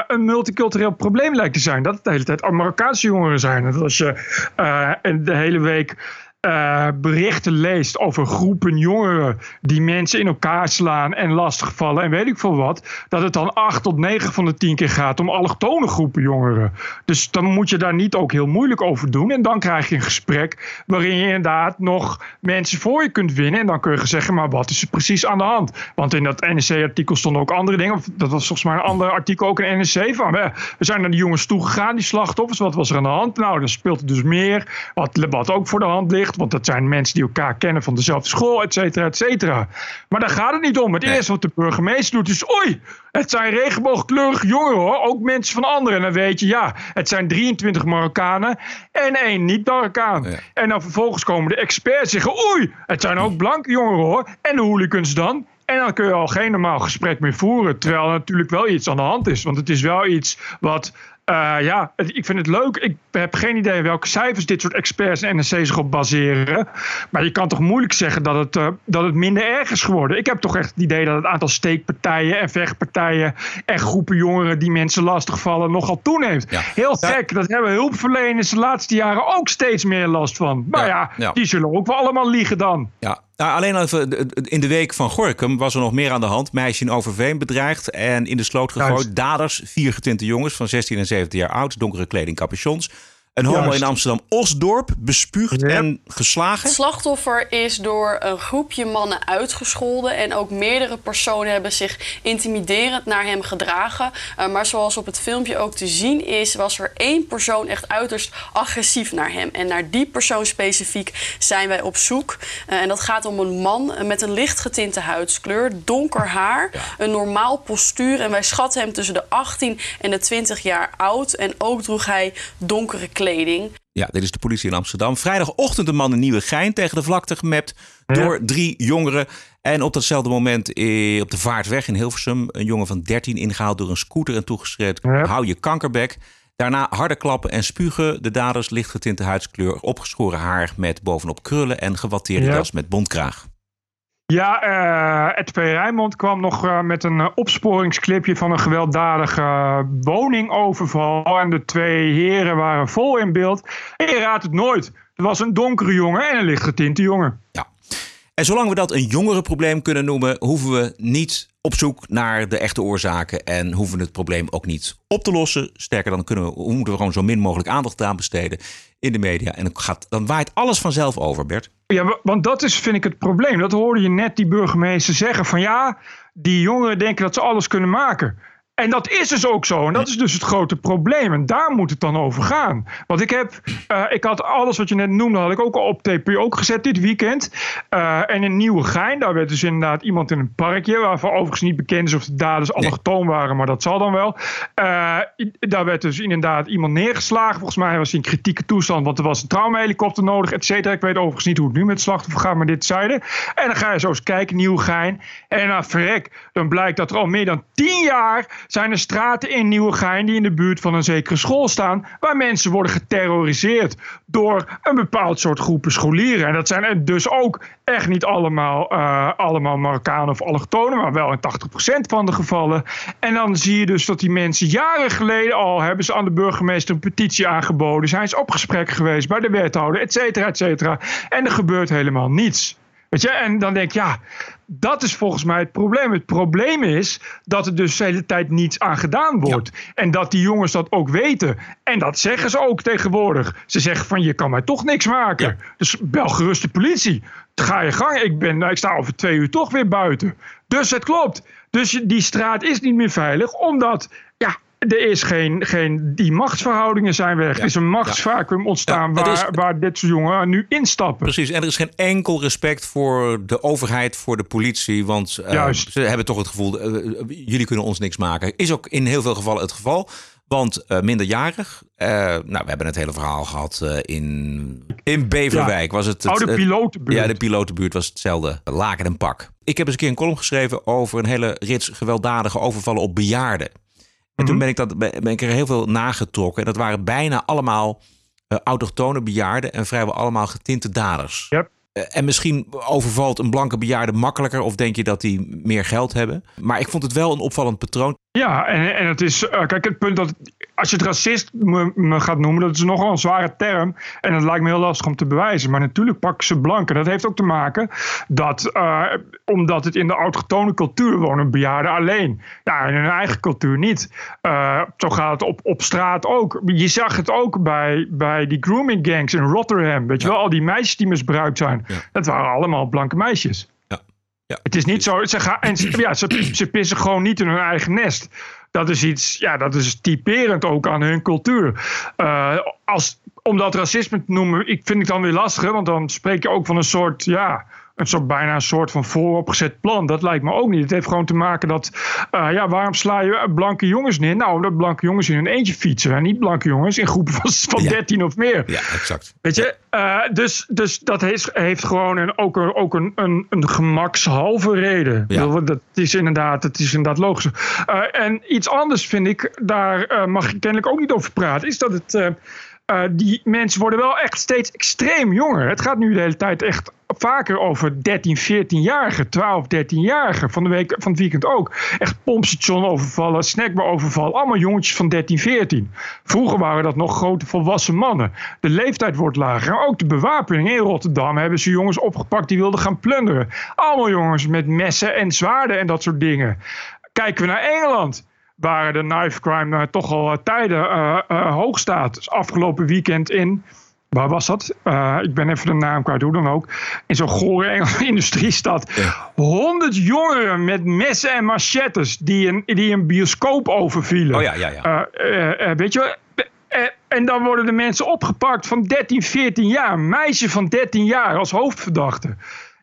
Speaker 8: een multicultureel probleem lijkt te zijn. Dat het de hele tijd Marokkaanse jongeren zijn. En dat als je eh, de hele week eh, berichten leest over groepen jongeren die mensen in elkaar slaan en lastigvallen en weet ik veel wat, dat het dan 8 tot 9 van de 10 keer gaat om allochtone groepen jongeren. Dus dan moet je daar niet ook heel moeilijk over doen. En dan krijg je een gesprek waarin je inderdaad nog mensen voor je kunt winnen. En dan kun je zeggen, maar wat is er precies aan de hand? Want in dat NRC-artikel stonden ook andere dingen. Dat was volgens mij een ander artikel ook in NRC van. We we zijn naar die jongens toegegaan, die slachtoffers. Wat was er aan de hand? Nou, dan speelt er dus meer. Wat, wat ook voor de hand ligt. Want dat zijn mensen die elkaar kennen van dezelfde school, et cetera, et cetera. Maar daar gaat het niet om. Het eerste wat de burgemeester doet is... Oei, het zijn regenboogkleurige jongeren hoor. Ook mensen van anderen. En dan weet je, ja, het zijn 23 Marokkanen en één niet-Marokkaan. En dan vervolgens komen de experts zeggen... Oei, het zijn ook blanke jongeren hoor. En de hooligans dan... En dan kun je al geen normaal gesprek meer voeren. Terwijl er natuurlijk wel iets aan de hand is. Want het is wel iets wat. Eh, ja, ik vind het leuk. Ik heb geen idee welke cijfers dit soort experts en NRC zich op baseren. Maar je kan toch moeilijk zeggen dat het, eh, dat het minder erg is geworden. Ik heb toch echt het idee dat het aantal steekpartijen en vechtpartijen. en groepen jongeren die mensen lastigvallen nogal toeneemt. Heel gek. Dat hebben hulpverleners de laatste jaren ook steeds meer last van. Maar ja,
Speaker 1: ja.
Speaker 8: die zullen ook wel allemaal liegen dan.
Speaker 1: Ja, nou, alleen even in de week van Gorkum was er nog meer aan de hand. Meisje in Overveen bedreigd en in de sloot gegooid. Daders, vier getinte jongens van 16 en 73 jaar oud, donkere kleding, capuchons. Een homo
Speaker 8: Juist.
Speaker 1: in Amsterdam-Osdorp, bespuugd en geslagen.
Speaker 12: Het slachtoffer is door een groepje mannen uitgescholden. En ook meerdere personen hebben zich intimiderend naar hem gedragen. Uh, maar zoals op het filmpje ook te zien is, was er één persoon echt uiterst agressief naar hem. En naar die persoon specifiek zijn wij op zoek. Uh, en dat gaat om een man met een licht getinte huidskleur, donker haar, een normaal postuur. En wij schatten hem tussen de 18 en de 20 jaar oud. En ook droeg hij donkere kleding.
Speaker 1: Ja, dit is de politie in Amsterdam. Vrijdagochtend een man in Nieuwegein tegen de vlakte gemapt door drie jongeren. En op datzelfde moment eh, op de Vaartweg in Hilversum... een jongen van 13 ingehaald door een scooter en toegeschreven... hou je kankerbek. Daarna harde klappen en spugen. De daders lichtgetinte huidskleur, opgeschoren haar met bovenop krullen... en gewatteerde
Speaker 8: Ja.
Speaker 1: jas met bontkraag.
Speaker 8: Ja, Ed P. Rijnmond kwam nog eh, met een eh, opsporingsclipje van een gewelddadige woningoverval. En de twee heren waren vol in beeld. En je raadt het nooit. Er was een donkere jongen en een lichtgetinte jongen.
Speaker 1: Ja. En zolang we dat een jongerenprobleem kunnen noemen, hoeven we niet op zoek naar de echte oorzaken en hoeven het probleem ook niet op te lossen. Sterker dan kunnen we, moeten we gewoon zo min mogelijk aandacht aan besteden in de media. En dan, gaat, dan waait alles vanzelf over, Bert.
Speaker 8: Ja, wa- want dat is, vind ik, het probleem. Dat hoorde je net die burgemeester zeggen. Van ja, die jongeren denken dat ze alles kunnen maken. En dat is dus ook zo. En dat is dus het grote probleem. En daar moet het dan over gaan. Want ik heb, eh, ik had alles wat je net noemde, had ik ook al op TPO ook gezet dit weekend. Eh, en in Nieuwegein, daar werd dus inderdaad iemand in een parkje, waarvan overigens niet bekend is of de daders allochtoon waren, maar dat zal dan wel. Eh, daar werd dus inderdaad iemand neergeslagen. Volgens mij was hij in kritieke toestand, want er was een traumahelikopter nodig, et cetera. Ik weet overigens niet hoe het nu met slachtoffer gaat, maar dit zeiden. En dan ga je zo eens kijken, Nieuwegein. En nou, verrek, dan blijkt dat er al meer dan tien jaar zijn er straten in Nieuwegein die in de buurt van een zekere school staan, waar mensen worden geterroriseerd door een bepaald soort groepen scholieren. En dat zijn er dus ook echt niet allemaal, eh, allemaal Marokkanen of allochtonen, maar wel in 80% van de gevallen. En dan zie je dus dat die mensen jaren geleden al hebben ze aan de burgemeester een petitie aangeboden, zijn ze op gesprek geweest bij de wethouder, et cetera, et cetera. En er gebeurt helemaal niets. Weet je, en dan denk ik, ja, dat is volgens mij het probleem. Het probleem is dat er dus de hele tijd niets aan gedaan wordt. En dat die jongens dat ook weten. En dat zeggen ze ook tegenwoordig. Ze zeggen van, je kan mij toch niks maken. Dus bel gerust de politie. Ga je gang, ik, ben, ik sta over twee uur toch weer buiten. Dus het klopt. Dus die straat is niet meer veilig, omdat... Ja, er is geen, geen, die machtsverhoudingen zijn weg. Er is een machtsvacuum ontstaan waar,
Speaker 1: is-
Speaker 8: waar dit soort jongeren nu instappen.
Speaker 1: Precies, en er is geen enkel respect voor de overheid, voor de politie. Want eh, ze hebben toch het gevoel, eh, jullie kunnen ons niks maken. Is ook in heel veel gevallen het geval. Want eh, minderjarig, nou, we hebben het hele verhaal gehad eh, in, in Beverwijk. Was het, het
Speaker 8: Oude
Speaker 1: het-
Speaker 8: pilotenbuurt.
Speaker 1: Ja, de pilotenbuurt was hetzelfde. Laken en pak. Ik heb eens een keer een column geschreven over een hele rits gewelddadige overvallen op bejaarden. En toen ben ik, dat, ben ik er heel veel nagetrokken. En dat waren bijna allemaal eh, autochtone bejaarden en vrijwel allemaal getinte daders.
Speaker 8: Yep.
Speaker 1: Eh, En misschien overvalt een blanke bejaarde makkelijker of denk je dat die meer geld hebben. Maar ik vond het wel een opvallend patroon.
Speaker 8: Ja, en, en het is, eh, kijk, het punt dat als je het racist me, me gaat noemen, dat is nogal een zware term. En dat lijkt me heel lastig om te bewijzen. Maar natuurlijk pakken ze blanken. Dat heeft ook te maken dat, eh, omdat het in de autochtone cultuur wonen bejaarden alleen. Ja, in hun eigen cultuur niet. Eh, zo gaat het op, op straat ook. Je zag het ook bij, bij die grooming gangs in Rotterdam. Weet je wel, al die meisjes die misbruikt zijn. Dat waren allemaal blanke meisjes. Het is niet zo. Ze, gaan, en ze, ja, ze, ze pissen gewoon niet in hun eigen nest. Dat is iets, ja, dat is typerend ook aan hun cultuur. Eh, als, om dat racisme te noemen, ik vind ik dan weer lastig, want dan spreek je ook van een soort, ja, een soort bijna een soort van vooropgezet plan. Dat lijkt me ook niet. Het heeft gewoon te maken dat, eh, ja, waarom sla je blanke jongens neer? Nou, omdat blanke jongens in hun eentje fietsen en niet blanke jongens in groepen van, van 13 of meer.
Speaker 1: Ja, exact.
Speaker 8: Weet je, eh, dus, dus dat heeft, heeft gewoon een, ook, een, ook een, een, een gemakshalve reden. Ik bedoel, Dat is inderdaad, dat is inderdaad logisch. Eh, en iets anders vind ik, daar mag je kennelijk ook niet over praten, is dat het. Eh, die mensen worden wel echt steeds extreem jonger. Het gaat nu de hele tijd echt vaker over 13, 14-jarigen, 12, 13-jarigen. Van de week, van het weekend ook. Echt pompstation overvallen, snackbar overvallen. Allemaal jongetjes van 13, 14. Vroeger waren dat nog grote volwassen mannen. De leeftijd wordt lager. Ook de bewapening in Rotterdam hebben ze jongens opgepakt die wilden gaan plunderen. Allemaal jongens met messen en zwaarden en dat soort dingen. Kijken we naar Engeland waar de knife crime uh, toch al tijden uh, hoog staat. Dus afgelopen weekend in, waar was dat? ik ben even de naam kwijt, hoe dan ook. In zo'n gore Engelse industriestad. Honderd jongeren met messen en machettes die een, die een bioscoop overvielen.
Speaker 1: Oh ja, ja,
Speaker 8: ja. weet je en dan worden de mensen opgepakt van 13, 14 jaar. Een meisje van 13 jaar als hoofdverdachte.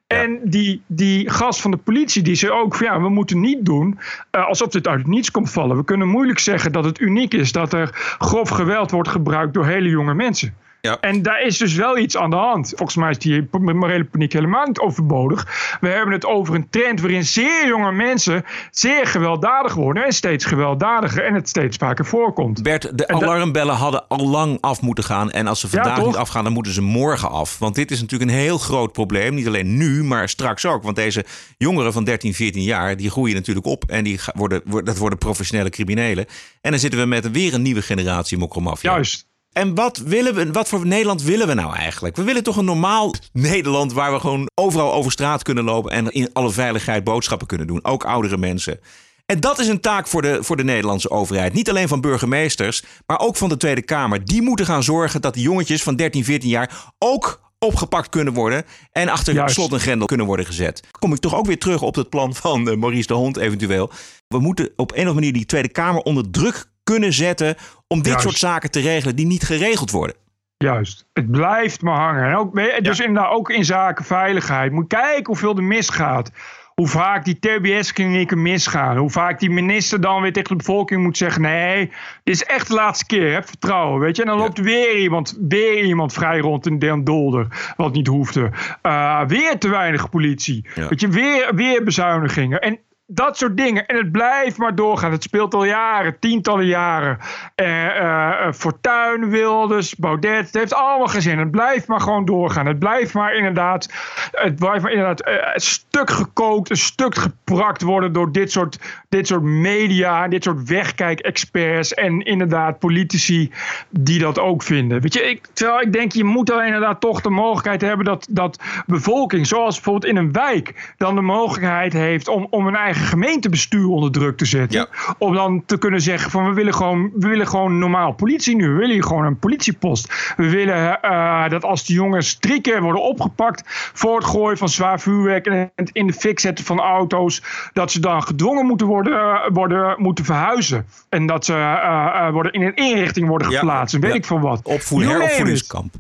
Speaker 8: En die, die gast van de politie, die zei ook: van, ja, we moeten niet doen uh, alsof dit uit niets komt vallen. We kunnen moeilijk zeggen dat het uniek is dat er grof geweld wordt gebruikt door hele jonge mensen. Ja. En daar is dus wel iets aan de hand. Volgens mij is die morele paniek helemaal niet overbodig. We hebben het over een trend waarin zeer jonge mensen zeer gewelddadig worden. En steeds gewelddadiger en het steeds vaker voorkomt.
Speaker 1: Bert, de alarmbellen hadden al lang af moeten gaan. En als ze vandaag niet afgaan, dan moeten ze morgen af. Want dit is natuurlijk een heel groot probleem. Niet alleen nu, maar straks ook. Want deze jongeren van 13, 14 jaar, die groeien natuurlijk op. En die worden, dat worden professionele criminelen. En dan zitten we met weer een nieuwe generatie mokromafia.
Speaker 8: Juist.
Speaker 1: En wat, willen we, wat voor Nederland willen we nou eigenlijk? We willen toch een normaal Nederland waar we gewoon overal over straat kunnen lopen en in alle veiligheid boodschappen kunnen doen. Ook oudere mensen. En dat is een taak voor de, voor de Nederlandse overheid. Niet alleen van burgemeesters, maar ook van de Tweede Kamer. Die moeten gaan zorgen dat die jongetjes van 13, 14 jaar ook opgepakt kunnen worden en achter Juist. slot en grendel kunnen worden gezet. Kom ik toch ook weer terug op het plan van uh, Maurice de Hond eventueel. We moeten op een of andere manier die Tweede Kamer onder druk kunnen zetten om dit soort zaken te regelen die niet geregeld worden.
Speaker 8: Juist. Het blijft maar hangen. En ook, dus ja. inderdaad ook in zaken veiligheid. Moet kijken hoeveel er misgaat. Hoe vaak die TBS-klinieken misgaan. Hoe vaak die minister dan weer tegen de bevolking moet zeggen: nee, dit is echt de laatste keer. Heb vertrouwen. Weet je? En dan loopt weer iemand, weer iemand vrij rond in Den Dolder. Wat niet hoefde. Uh, weer te weinig politie. Weet je, weer, weer bezuinigingen. En dat soort dingen. En het blijft maar doorgaan. Het speelt al jaren, tientallen jaren. Uh, uh, Fortuyn, Wilders, Baudet. Het heeft allemaal gezin. Het blijft maar gewoon doorgaan. Het blijft maar inderdaad, het blijft maar inderdaad uh, een stuk gekookt, een stuk geprakt worden door dit soort, dit soort media, dit soort wegkijk-experts en inderdaad politici die dat ook vinden. Weet je, ik, terwijl ik denk, je moet dan inderdaad toch de mogelijkheid hebben dat, dat bevolking, zoals bijvoorbeeld in een wijk, dan de mogelijkheid heeft om, om een eigen gemeentebestuur onder druk te zetten. Om dan te kunnen zeggen van we willen gewoon, we willen gewoon normaal politie nu. We willen hier gewoon een politiepost. We willen uh, dat als de jongens drie keer worden opgepakt voor het gooien van zwaar vuurwerk en het in de fik zetten van auto's, dat ze dan gedwongen moeten worden, uh, worden moeten verhuizen. En dat ze uh, worden in een inrichting worden geplaatst. Ja. En weet ik van wat.
Speaker 1: Heropvoedingskamp.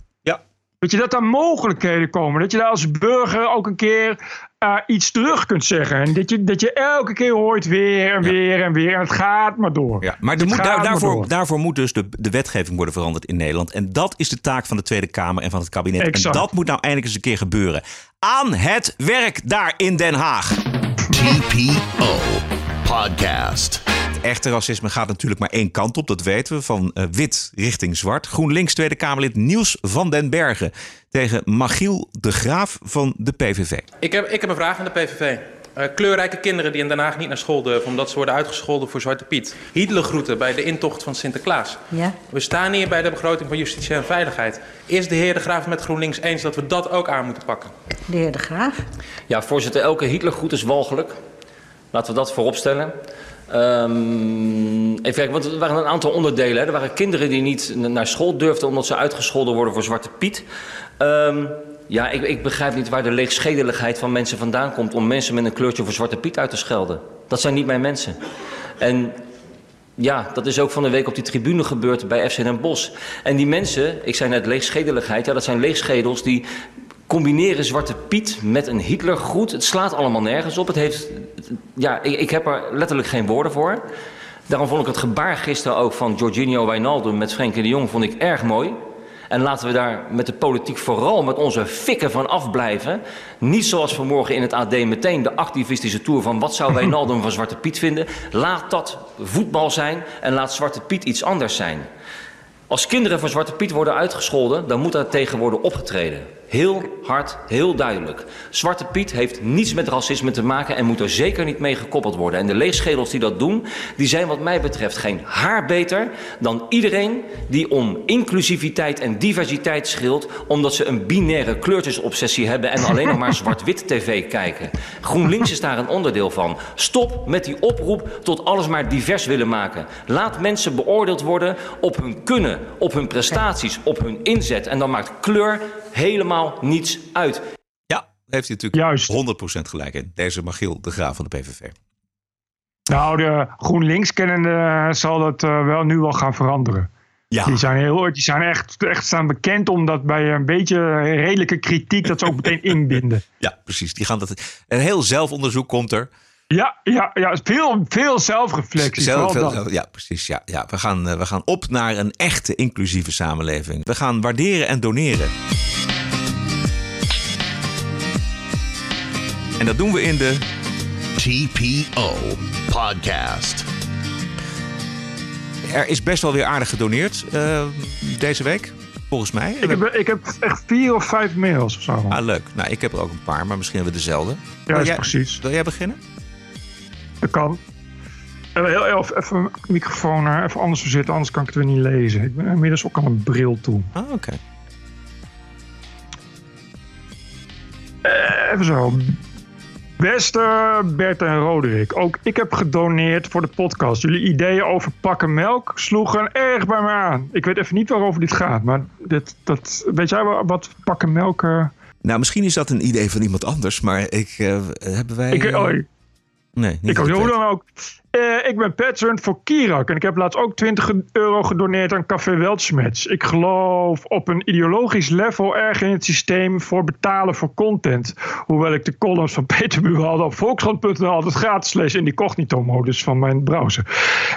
Speaker 8: Weet je, dat er mogelijkheden komen. Dat je daar als burger ook een keer uh, iets terug kunt zeggen. En dat je, dat je elke keer hoort weer en weer en weer. En het gaat maar door.
Speaker 1: Ja, maar moet, daar, daarvoor, daarvoor moet dus de, de wetgeving worden veranderd in Nederland. En dat is de taak van de Tweede Kamer en van het kabinet. Exact. En dat moet nou eindelijk eens een keer gebeuren. Aan het werk daar in Den Haag.
Speaker 6: TPO Podcast
Speaker 1: echte racisme gaat natuurlijk maar één kant op, dat weten we, van uh, wit richting zwart. GroenLinks Tweede Kamerlid Niels van den Bergen tegen Machiel de Graaf van de PVV.
Speaker 13: Ik heb, ik heb een vraag aan de PVV. Uh, kleurrijke kinderen die in Den Haag niet naar school durven omdat ze worden uitgescholden voor Zwarte Piet. Hitlergroeten bij de intocht van Sinterklaas. Ja. We staan hier bij de begroting van Justitie en Veiligheid. Is de heer De Graaf met GroenLinks eens dat we dat ook aan moeten pakken?
Speaker 14: De heer De Graaf?
Speaker 15: Ja, voorzitter, elke Hitlergroet is walgelijk. Laten we dat vooropstellen. Um, even kijken, want er waren een aantal onderdelen. Hè. Er waren kinderen die niet naar school durfden omdat ze uitgescholden worden voor Zwarte Piet. Um, ja, ik, ik, begrijp niet waar de leegschedeligheid van mensen vandaan komt om mensen met een kleurtje voor Zwarte Piet uit te schelden. Dat zijn niet mijn mensen. En ja, dat is ook van de week op die tribune gebeurd bij FC Den Bosch. En die mensen, ik zei net leegschedeligheid, ja, dat zijn leegschedels die combineren Zwarte Piet met een Hitlergroet. Het slaat allemaal nergens op. Het heeft, ja, ik, ik, heb er letterlijk geen woorden voor. Daarom vond ik het gebaar gisteren ook van Jorginho Wijnaldum met Frenkie de Jong vond ik erg mooi. En laten we daar met de politiek vooral met onze fikken van afblijven. Niet zoals vanmorgen in het AD meteen de activistische tour van wat zou Wijnaldum van Zwarte Piet vinden. Laat dat voetbal zijn en laat Zwarte Piet iets anders zijn. Als kinderen van Zwarte Piet worden uitgescholden, dan moet daar tegen worden opgetreden. Heel hard, heel duidelijk. Zwarte Piet heeft niets met racisme te maken en moet er zeker niet mee gekoppeld worden. En de leegschedels die dat doen, die zijn wat mij betreft geen haar beter dan iedereen die om inclusiviteit en diversiteit schreeuwt omdat ze een binaire kleurtjesobsessie hebben en alleen nog maar zwart-wit tv kijken. GroenLinks is daar een onderdeel van. Stop met die oproep tot alles maar divers willen maken. Laat mensen beoordeeld worden op hun kunnen, op hun prestaties, op hun inzet. En dan maakt kleur helemaal niets uit.
Speaker 1: Ja, daar heeft hij natuurlijk 100% gelijk in. Deze Magiel de Graaf van de PVV.
Speaker 8: Nou, de GroenLinks kennende zal dat eh, wel nu wel gaan veranderen.
Speaker 1: Ja.
Speaker 8: Die zijn, heel, die zijn echt, echt staan bekend omdat bij een beetje redelijke kritiek dat ze ook meteen inbinden.
Speaker 1: Ja, precies. Die gaan dat, een heel zelfonderzoek komt er.
Speaker 8: Ja, ja, ja veel, veel zelfreflectie.
Speaker 1: Zelf, veel- ja, precies. Ja, ja. We, gaan, eh, we gaan op naar een echte inclusieve samenleving. We gaan waarderen en doneren. En dat doen we in de
Speaker 6: TPO Podcast.
Speaker 1: Er is best wel weer aardig gedoneerd eh, deze week, volgens mij.
Speaker 8: Ik heb, ik heb echt vier of vijf mails of zo.
Speaker 1: Ah, leuk. Nou, ik heb er ook een paar, maar misschien hebben we dezelfde.
Speaker 8: Ja,
Speaker 1: jij-
Speaker 8: precies.
Speaker 1: Wil jij beginnen?
Speaker 8: Dat kan. Eh, Heel even, even mijn microfoon eh, even anders verzitten, anders kan ik het weer niet lezen. Ik ben inmiddels ook aan een bril toe.
Speaker 1: Ah, oké.
Speaker 8: Eh, even zo. Beste Bert en Roderick, ook ik heb gedoneerd voor de podcast. Jullie ideeën over pakken melk sloegen erg bij me aan. Ik weet even niet waarover dit gaat, maar dit, dat, weet jij wa- wat pakken melk... eh,
Speaker 1: Nou, misschien is dat een idee van iemand anders, maar ik, eh, hebben wij...
Speaker 8: ik, oh, ik-
Speaker 1: nee, niet
Speaker 8: ik ook, hoe dan ook. Eh, ik ben patron voor Kirak en ik heb laatst ook 20 euro gedoneerd aan Café Weltschmerz. Ik geloof op een ideologisch level erg in het systeem voor betalen voor content. Hoewel ik de columns van Peter Buwalde op Volkskrant.nl altijd gratis lees in die cognito-modus van mijn browser.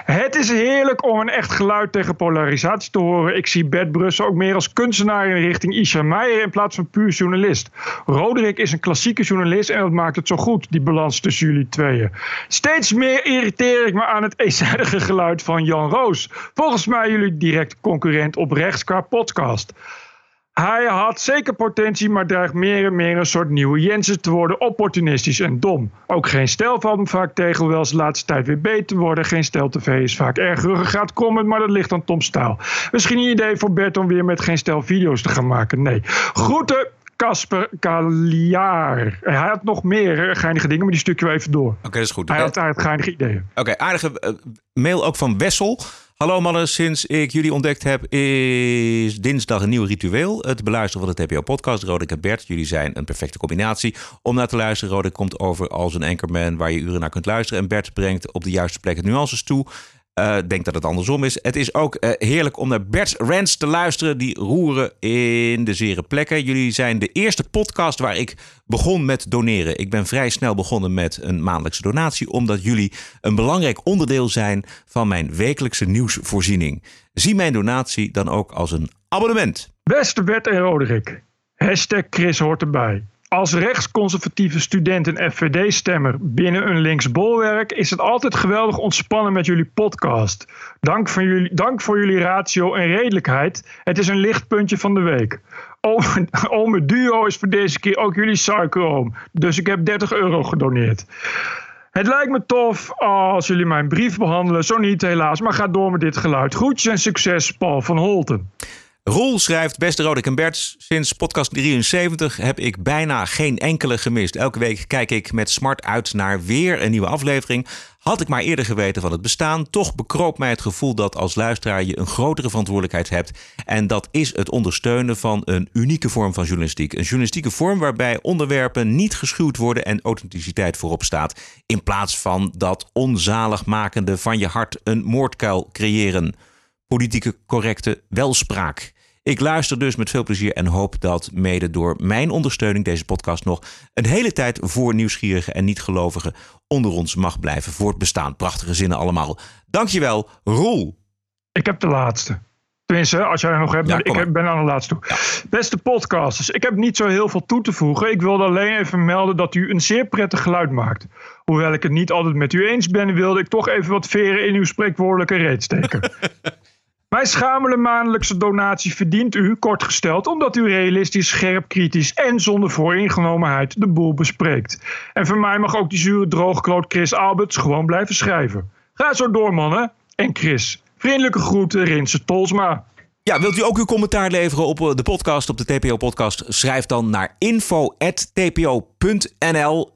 Speaker 8: Het is heerlijk om een echt geluid tegen polarisatie te horen. Ik zie Bert Brussel ook meer als kunstenaar in richting Isha Meijer in plaats van puur journalist. Roderick is een klassieke journalist en dat maakt het zo goed, die balans tussen jullie tweeën. Steeds meer irriteer ik me aan het eenzijdige geluid van Jan Roos. Volgens mij jullie direct concurrent op rechts qua podcast. Hij had zeker potentie, maar dreigt meer en meer een soort nieuwe Jensen te worden. Opportunistisch en dom. Ook geen stijl valt hem vaak tegen, hoewel ze de laatste tijd weer beter worden. Geen stijl tv is vaak erg ruggengraat comment, maar dat ligt aan Tom Staal. Misschien een idee voor Bert om weer met geen stijl video's te gaan maken. Nee. Groeten, Casper Kaliaar. Hij had nog meer eh, geinige dingen, maar die stukje we even door.
Speaker 1: Oké, dat is goed.
Speaker 8: Hij
Speaker 1: Eh,
Speaker 8: had, hij had geinige ideeën.
Speaker 1: Oké, aardige eh, mail ook van Wessel. Hallo mannen, sinds ik jullie ontdekt heb is dinsdag een nieuw ritueel. Het beluisteren van de TPO-podcast. Roderick en Bert, jullie zijn een perfecte combinatie om naar te luisteren. Roderick komt over als een anchorman waar je uren naar kunt luisteren. En Bert brengt op de juiste plekken nuances toe. Eh, Ik denk dat het andersom is. Het is ook eh, heerlijk om naar Bert's rants te luisteren. Die roeren in de zere plekken. Jullie zijn de eerste podcast waar ik begon met doneren. Ik ben vrij snel begonnen met een maandelijkse donatie. Omdat jullie een belangrijk onderdeel zijn van mijn wekelijkse nieuwsvoorziening. Zie mijn donatie dan ook als een abonnement.
Speaker 8: Beste Bert en Roderick. Hashtag Chris hoort erbij. Als rechtsconservatieve student en FVD-stemmer binnen een linksbolwerk is het altijd geweldig ontspannen met jullie podcast. Dank, jullie, dank voor jullie ratio en redelijkheid. Het is een lichtpuntje van de week. Ome, ome Duo is voor deze keer ook jullie suikeroom. Dus ik heb 30 euro gedoneerd. Het lijkt me tof als jullie mijn brief behandelen. Zo niet helaas, maar ga door met dit geluid. Groetjes en succes, Paul van Holten.
Speaker 1: Roel schrijft, beste Roderick en Bert, sinds podcast 73 heb ik bijna geen enkele gemist. Elke week kijk ik met smart uit naar weer een nieuwe aflevering. Had ik maar eerder geweten van het bestaan, toch bekroop mij het gevoel dat als luisteraar je een grotere verantwoordelijkheid hebt. En dat is het ondersteunen van een unieke vorm van journalistiek. Een journalistieke vorm waarbij onderwerpen niet geschuwd worden en authenticiteit voorop staat. In plaats van dat onzaligmakende van je hart een moordkuil creëren politieke correcte welspraak. Ik luister dus met veel plezier en hoop dat mede door mijn ondersteuning deze podcast nog een hele tijd voor nieuwsgierigen en niet-gelovigen onder ons mag blijven voortbestaan. Prachtige zinnen allemaal. Dankjewel, Roel.
Speaker 8: Ik heb de laatste. Tenminste, als jij er nog hebt,
Speaker 1: Ja,
Speaker 8: ik heb- ben aan de laatste toe. Beste podcasters, ik heb niet zo heel veel toe te voegen. Ik wilde alleen even melden dat u een zeer prettig geluid maakt. Hoewel ik het niet altijd met u eens ben, wilde ik toch even wat veren in uw spreekwoordelijke reet steken. Mijn schamele maandelijkse donatie verdient u, kort gesteld, omdat u realistisch, scherp, kritisch en zonder vooringenomenheid de boel bespreekt. En voor mij mag ook die zure droogkloot Chris Alberts gewoon blijven schrijven. Ga zo door, mannen. En Chris, vriendelijke groeten, Rinse Tolsma.
Speaker 1: Ja, wilt u ook uw commentaar leveren op eh, de podcast, op de TPO-podcast? Schrijf dan naar info.tpo.nl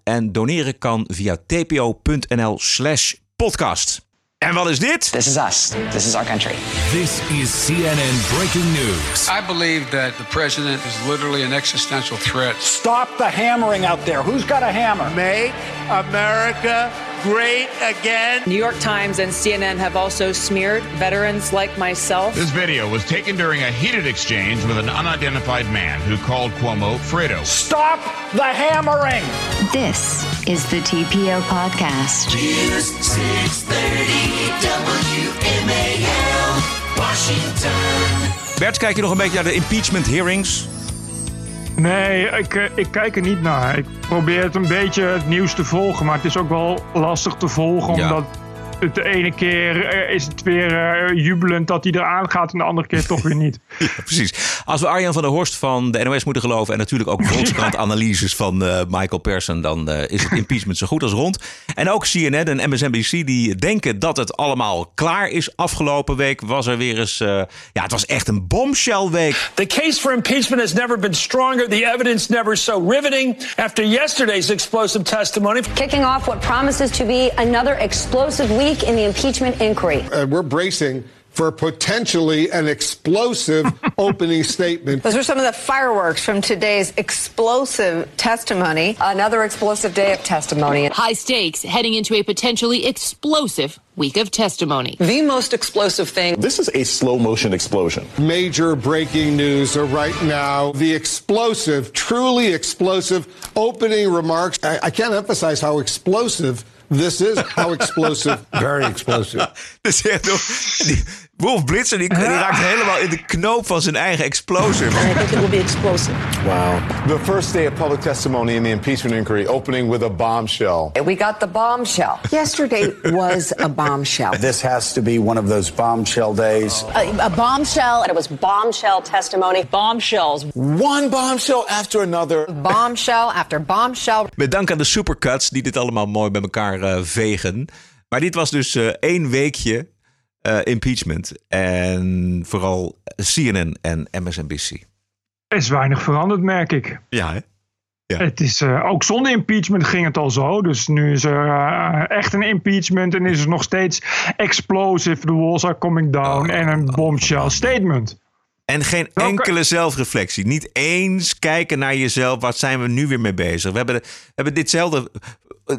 Speaker 1: en doneren kan via tpo.nl slash podcast. En wat is dit?
Speaker 14: This is us. This is our country.
Speaker 16: This is CNN breaking news.
Speaker 17: I believe that the president is literally an existential threat.
Speaker 18: Stop the hammering out there. Who's got a hammer?
Speaker 19: Make America great again.
Speaker 20: New York Times and CNN have also smeared veterans like myself.
Speaker 21: This video was taken during a heated exchange with an unidentified man who called Cuomo Fredo.
Speaker 18: Stop the hammering.
Speaker 2: This is the TPO podcast.
Speaker 22: News 630 WMAL, Washington.
Speaker 1: Bert, kijk je nog een beetje naar de impeachment hearings?
Speaker 8: Nee, ik, eh, ik kijk er niet naar. Ik probeer het een beetje het nieuws te volgen, maar het is ook wel lastig te volgen,
Speaker 1: Ja.
Speaker 8: omdat de ene keer eh, is het weer eh, jubelend dat hij eraan gaat en de andere keer toch weer niet.
Speaker 1: Ja, precies. Als we Arjan van der Horst van de NOS moeten geloven... en natuurlijk ook Volkskrant-analyses van eh, Michael Persson... dan eh, is het impeachment zo goed als rond. En ook CNN en MSNBC die denken dat het allemaal klaar is. Afgelopen week was er weer eens... eh, ja, het was echt een bombshell week.
Speaker 23: The case for impeachment has never been stronger. The evidence never so riveting. After yesterday's explosive testimony,
Speaker 24: Kicking off what promises to be another explosive week in the impeachment inquiry.
Speaker 25: And we're bracing for potentially an explosive opening statement.
Speaker 26: Those are some of the fireworks from today's explosive testimony.
Speaker 24: Another explosive day of testimony.
Speaker 27: High stakes heading into a potentially explosive week of testimony.
Speaker 28: The most explosive thing.
Speaker 25: This is a slow motion explosion. Major breaking news right now. The explosive, truly explosive opening remarks. I, I can't emphasize how explosive this is. How explosive. Very explosive.
Speaker 1: Toch, die Wolf Blitzer die, die raakt helemaal in de knoop van zijn eigen explosive.
Speaker 28: I think it will be explosive.
Speaker 29: Wow. The first day of public testimony in the impeachment inquiry opening with a bombshell.
Speaker 24: We got the bombshell.
Speaker 28: Yesterday was a bombshell.
Speaker 18: This has to be one of those bombshell days.
Speaker 24: A, a bombshell. It was bombshell testimony.
Speaker 27: Bombshells.
Speaker 29: One bombshell after another.
Speaker 24: Bombshell after bombshell.
Speaker 1: Met dank aan de supercuts die dit allemaal mooi bij elkaar eh, vegen. Maar dit was dus eh, één weekje eh, impeachment. En vooral CNN en MSNBC.
Speaker 8: Er is weinig veranderd, merk ik.
Speaker 1: Ja, hè?
Speaker 8: Het is, eh, ook zonder impeachment ging het al zo. Dus nu is er eh, echt een impeachment en is er nog steeds explosive, the walls are coming down en een bombshell statement.
Speaker 1: En geen enkele zelfreflectie. Niet eens kijken naar jezelf. Wat zijn we nu weer mee bezig? We hebben, de- hebben ditzelfde,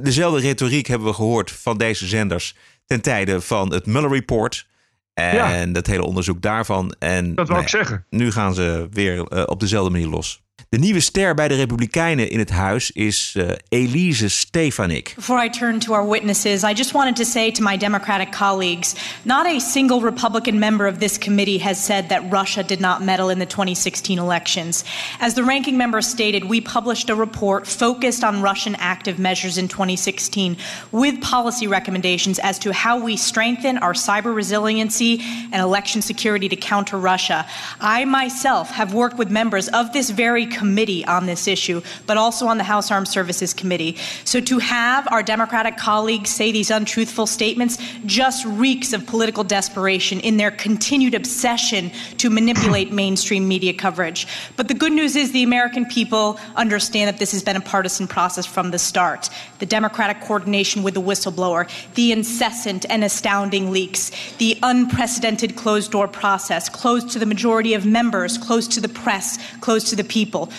Speaker 1: dezelfde retoriek hebben we gehoord van deze zenders. Ten tijde van het Mueller Report. En
Speaker 8: Ja.
Speaker 1: dat hele onderzoek daarvan. En,
Speaker 8: Dat wou ik
Speaker 1: nou ja,
Speaker 8: zeggen.
Speaker 1: Nu gaan ze weer eh, op dezelfde manier los. De nieuwe ster bij de Republikeinen in het huis is eh, Elise Stefanik.
Speaker 30: Before I turn to our witnesses, I just wanted to say to my Democratic colleagues not a single Republican member of this committee has said that Russia did not meddle in the 2016 elections. As the ranking member stated, we published a report focused on Russian active measures in 2016 with policy recommendations as to how we strengthen our cyber resiliency and election security to counter Russia. I myself have worked with members of this very committee on this issue, but also on the House Armed Services Committee. So to have our Democratic colleagues say these untruthful statements just reeks of political desperation in their continued obsession to manipulate mainstream media coverage. But the good news is the American people understand that this has been a partisan process from the start. The Democratic coordination with the whistleblower, the incessant and astounding leaks, the unprecedented closed door process, closed to the majority of members, closed to the press, closed to the people.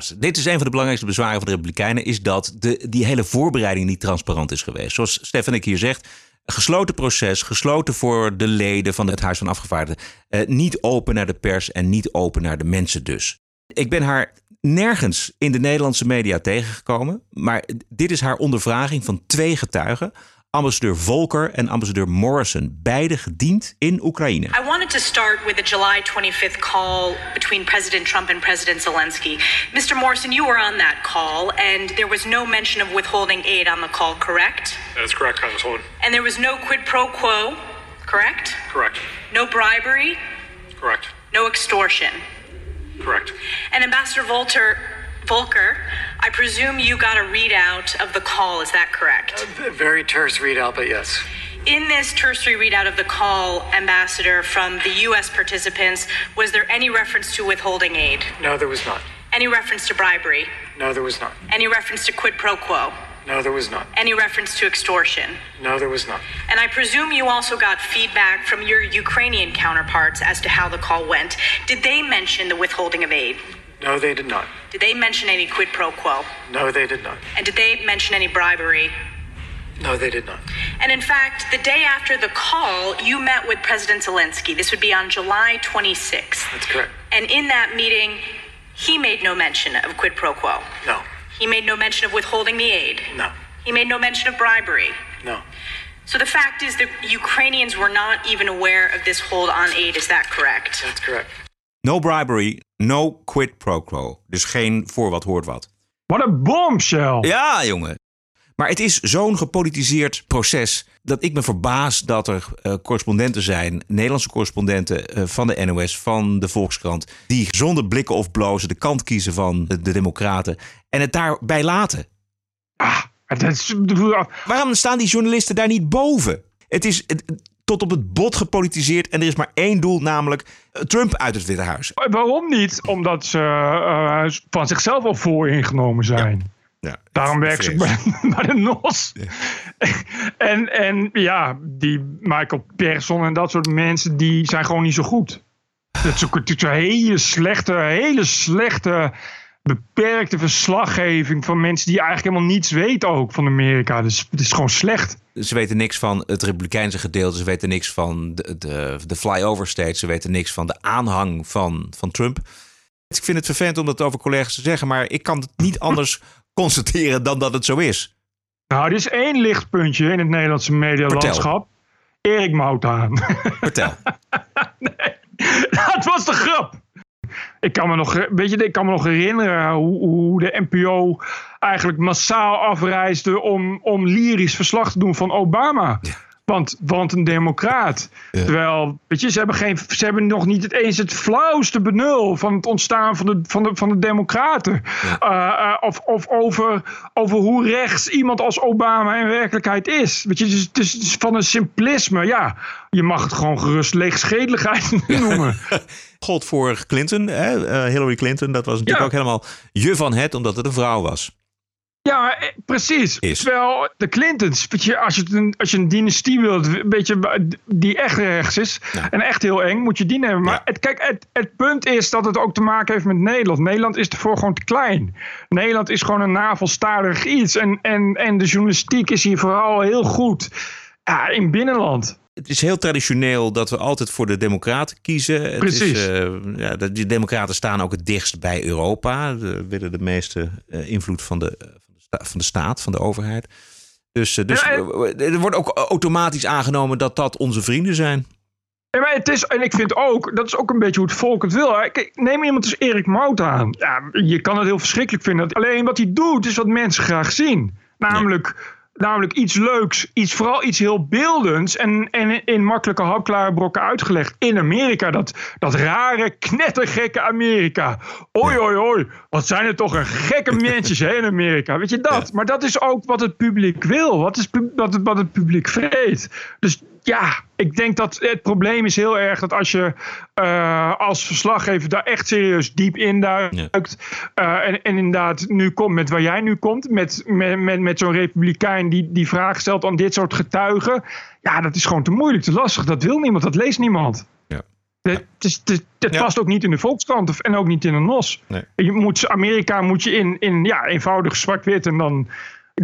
Speaker 1: Dit is een van de belangrijkste bezwaren van de Republikeinen, is dat de, die hele voorbereiding niet transparant is geweest. Zoals Stefanik hier zegt, gesloten proces, gesloten voor de leden van het Huis van Afgevaardigden. Eh, niet open naar de pers en niet open naar de mensen dus. Ik ben haar nergens in de Nederlandse media tegengekomen, maar dit is haar ondervraging van twee getuigen. Ambassadeur Volker en ambassadeur Morrison, beide gediend in Oekraïne.
Speaker 30: I wanted to start with the July 25th call between President Trump and President Zelensky. Mr. Morrison, you were on that call, and there was no mention of withholding aid on the call, correct?
Speaker 31: That's correct, Congresswoman.
Speaker 30: And there was no quid pro quo, correct?
Speaker 32: Correct.
Speaker 30: No bribery,
Speaker 32: Correct.
Speaker 30: no extortion.
Speaker 32: Correct.
Speaker 30: And Ambassador Volter, Volker, I presume you got a readout of the call, is that correct?
Speaker 32: A very terse readout, but yes.
Speaker 30: In this tertiary readout of the call, Ambassador, from the U.S. participants, was there any reference to withholding aid?
Speaker 32: No, there was not.
Speaker 30: Any reference to bribery?
Speaker 32: No, there was not.
Speaker 30: Any reference to quid pro quo?
Speaker 32: No, there was not.
Speaker 30: Any reference to extortion?
Speaker 32: No, there was not.
Speaker 30: And I presume you also got feedback from your Ukrainian counterparts as to how the call went. Did they mention the withholding of aid?
Speaker 32: No, they did not.
Speaker 30: Did they mention any quid pro quo?
Speaker 32: No, they did not.
Speaker 30: And did they mention any bribery?
Speaker 32: No, they did not.
Speaker 30: And in fact, the day after the call, you met with President Zelensky. This would be on July 26th.
Speaker 32: That's correct.
Speaker 30: And in that meeting, he made no mention of quid pro quo.
Speaker 32: No.
Speaker 30: He made no mention of withholding the aid.
Speaker 32: No.
Speaker 30: He made no mention of bribery.
Speaker 32: No.
Speaker 30: So the fact is that Ukrainians were not even aware of this hold on aid. Is that correct?
Speaker 32: That's correct.
Speaker 1: No bribery, no quid pro quo. Dus geen voor wat hoort wat.
Speaker 8: Wat een bombshell.
Speaker 1: Ja, jongen. Maar het is zo'n gepolitiseerd proces dat ik me verbaas dat er uh, correspondenten zijn, Nederlandse correspondenten uh, van de NOS, van de Volkskrant, die zonder blikken of blozen de kant kiezen van de, de Democraten en het daarbij laten.
Speaker 8: Ah, dat is...
Speaker 1: Waarom staan die journalisten daar niet boven? Het is het, tot op het bot gepolitiseerd en er is maar één doel, namelijk uh, Trump uit het Witte Huis.
Speaker 8: Waarom niet? Omdat ze van zichzelf al vooringenomen zijn. Ja.
Speaker 1: Ja,
Speaker 8: Daarom werken ze bij, bij de NOS. Ja. en, en ja, die Michael Persson en dat soort mensen, die zijn gewoon niet zo goed. Dat is een hele slechte, hele slechte, beperkte verslaggeving van mensen die eigenlijk helemaal niets weten ook van Amerika. Dus het is gewoon slecht.
Speaker 1: Ze weten niks van het Republikeinse gedeelte. Ze weten niks van de, de, de flyover state. Ze weten niks van de aanhang van, van Trump. Ik vind het vervelend om dat over collega's te zeggen, maar ik kan het niet anders constateren dan dat het zo is.
Speaker 8: Nou, er is één lichtpuntje in het Nederlandse medialandschap. Erik Mouthaan.
Speaker 1: Vertel.
Speaker 8: nee, dat was de grap. Ik kan me nog, weet je, ik kan me nog herinneren hoe, hoe de NPO eigenlijk massaal afreisde om, om lyrisch verslag te doen van Obama. Ja. Want, want een democraat. Ja. Terwijl, weet je, ze hebben, geen, ze hebben nog niet het eens het flauwste benul van het ontstaan van de, van de, van de democraten. Ja. Uh, uh, of of over, over hoe rechts iemand als Obama in werkelijkheid is. Weet je, dus, dus, dus van een simplisme. Ja, je mag het gewoon gerust leegschedeligheid noemen.
Speaker 1: God voor Clinton, hè? Uh, Hillary Clinton. Dat was natuurlijk ja. ook helemaal je van het, omdat het een vrouw was.
Speaker 8: Ja, precies. Is. Terwijl de Clintons, je, als, je een, als je een dynastie wilt, een beetje die echt rechts is ja. en echt heel eng, moet je die nemen. Maar ja. het, kijk, het, het, punt is dat het ook te maken heeft met Nederland. Nederland is ervoor gewoon te klein. Nederland is gewoon een navelstarig iets. En, en, en de journalistiek is hier vooral heel goed ja, in binnenland.
Speaker 1: Het is heel traditioneel dat we altijd voor de Democraten kiezen.
Speaker 8: Precies.
Speaker 1: Het is, uh, ja, de, die Democraten staan ook het dichtst bij Europa. Ze willen de meeste uh, invloed van de, van de staat, van de overheid. Dus, dus ja, en, er wordt ook automatisch aangenomen dat dat onze vrienden zijn.
Speaker 8: Ja, maar het is, en ik vind ook, dat is ook een beetje hoe het volk het wil. Kijk, neem iemand als Erik Mout aan. Ja, je kan het heel verschrikkelijk vinden. Alleen wat hij doet, is wat mensen graag zien. Namelijk... Namelijk iets leuks, iets, vooral iets heel beeldends en, en in makkelijke hapklare brokken uitgelegd. In Amerika, dat, dat rare, knettergekke Amerika. Oi, oi, oi, wat zijn er toch een gekke mensen hè, in Amerika. Weet je dat? Maar dat is ook wat het publiek wil, wat, is, wat, het, wat het publiek vreet. Dus ja, ik denk dat het probleem is heel erg dat als je uh, als verslaggever daar echt serieus diep induikt. Ja. Uh, en, en inderdaad nu komt met waar jij nu komt, met, met, met, met zo'n republikein die, die vraag stelt aan dit soort getuigen. Ja, dat is gewoon te moeilijk, te lastig. Dat wil niemand, dat leest niemand.
Speaker 1: Ja.
Speaker 8: Het, past ook niet in de Volkskrant en ook niet in een NOS.
Speaker 1: Nee.
Speaker 8: Je moet, Amerika moet je in, in ja, eenvoudig zwart-wit en dan,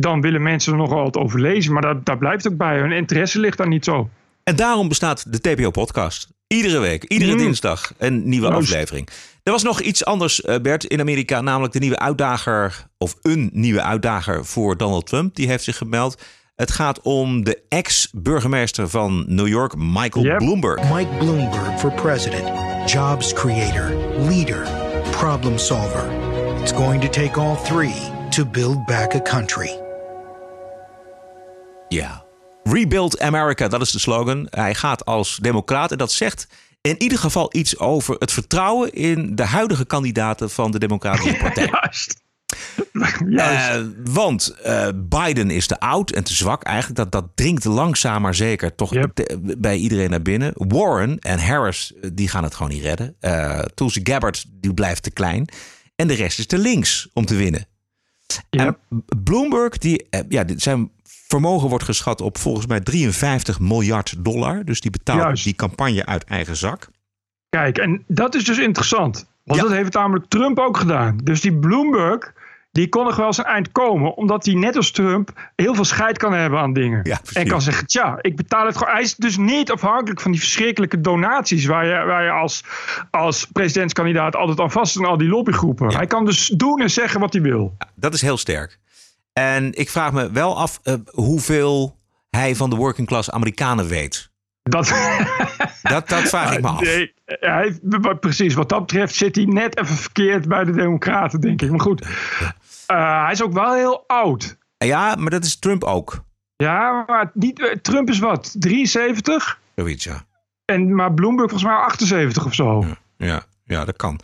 Speaker 8: dan willen mensen er nogal wat over lezen. Maar dat, daar blijft ook bij. Hun interesse ligt daar niet zo.
Speaker 1: En daarom bestaat de TPO-podcast. Iedere week, iedere mm. dinsdag een nieuwe
Speaker 8: Juist.
Speaker 1: aflevering. Er was nog iets anders, uh, Bert, in Amerika. Namelijk de nieuwe uitdager, of een nieuwe uitdager voor Donald Trump. Die heeft zich gemeld. Het gaat om de ex-burgemeester van New York, Michael
Speaker 8: Yep.
Speaker 1: Bloomberg.
Speaker 33: Mike Bloomberg for president. Jobs creator, leader, problem solver. It's going to take all three to build back a country.
Speaker 1: Ja, Rebuild America, dat is de slogan. Hij gaat als democraat en dat zegt in ieder geval iets over het vertrouwen in de huidige kandidaten van de Democratische Partij.
Speaker 8: Juist.
Speaker 1: Uh, want uh, Biden is te oud en te zwak eigenlijk. Dat, dat dringt langzaam maar zeker toch yep. bij iedereen naar binnen. Warren en Harris die gaan het gewoon niet redden. Uh, Tulsi Gabbard die blijft te klein. En de rest is te links om te winnen. Yep. En Bloomberg, die, ja, zijn vermogen wordt geschat op volgens mij 53 miljard dollar. Dus die betaalt Juist. die campagne uit eigen zak.
Speaker 8: Kijk, en dat is dus interessant. Want ja. dat heeft namelijk Trump ook gedaan. Dus die Bloomberg, die kon nog wel eens een eind komen. Omdat hij net als Trump heel veel scheid kan hebben aan dingen.
Speaker 1: Ja,
Speaker 8: en kan zeggen, tja, ik betaal het gewoon. Hij is dus niet afhankelijk van die verschrikkelijke donaties... waar je, waar je als, als presidentskandidaat altijd aan vast is... al die lobbygroepen. Ja. Hij kan dus doen en zeggen wat hij wil.
Speaker 1: dat is heel sterk. En ik vraag me wel af uh, hoeveel hij van de working class Amerikanen weet.
Speaker 8: Dat,
Speaker 1: dat, dat vraag ik me af.
Speaker 8: Nee, hij, precies, wat dat betreft zit hij net even verkeerd bij de Democraten, denk ik. Maar goed, uh, hij is ook wel heel oud.
Speaker 1: Ja, maar dat is Trump ook.
Speaker 8: Ja, maar niet, Trump is wat, 73?
Speaker 1: Zoiets, ja.
Speaker 8: En, maar Bloomberg volgens mij 78 of zo.
Speaker 1: Ja, ja, ja dat kan.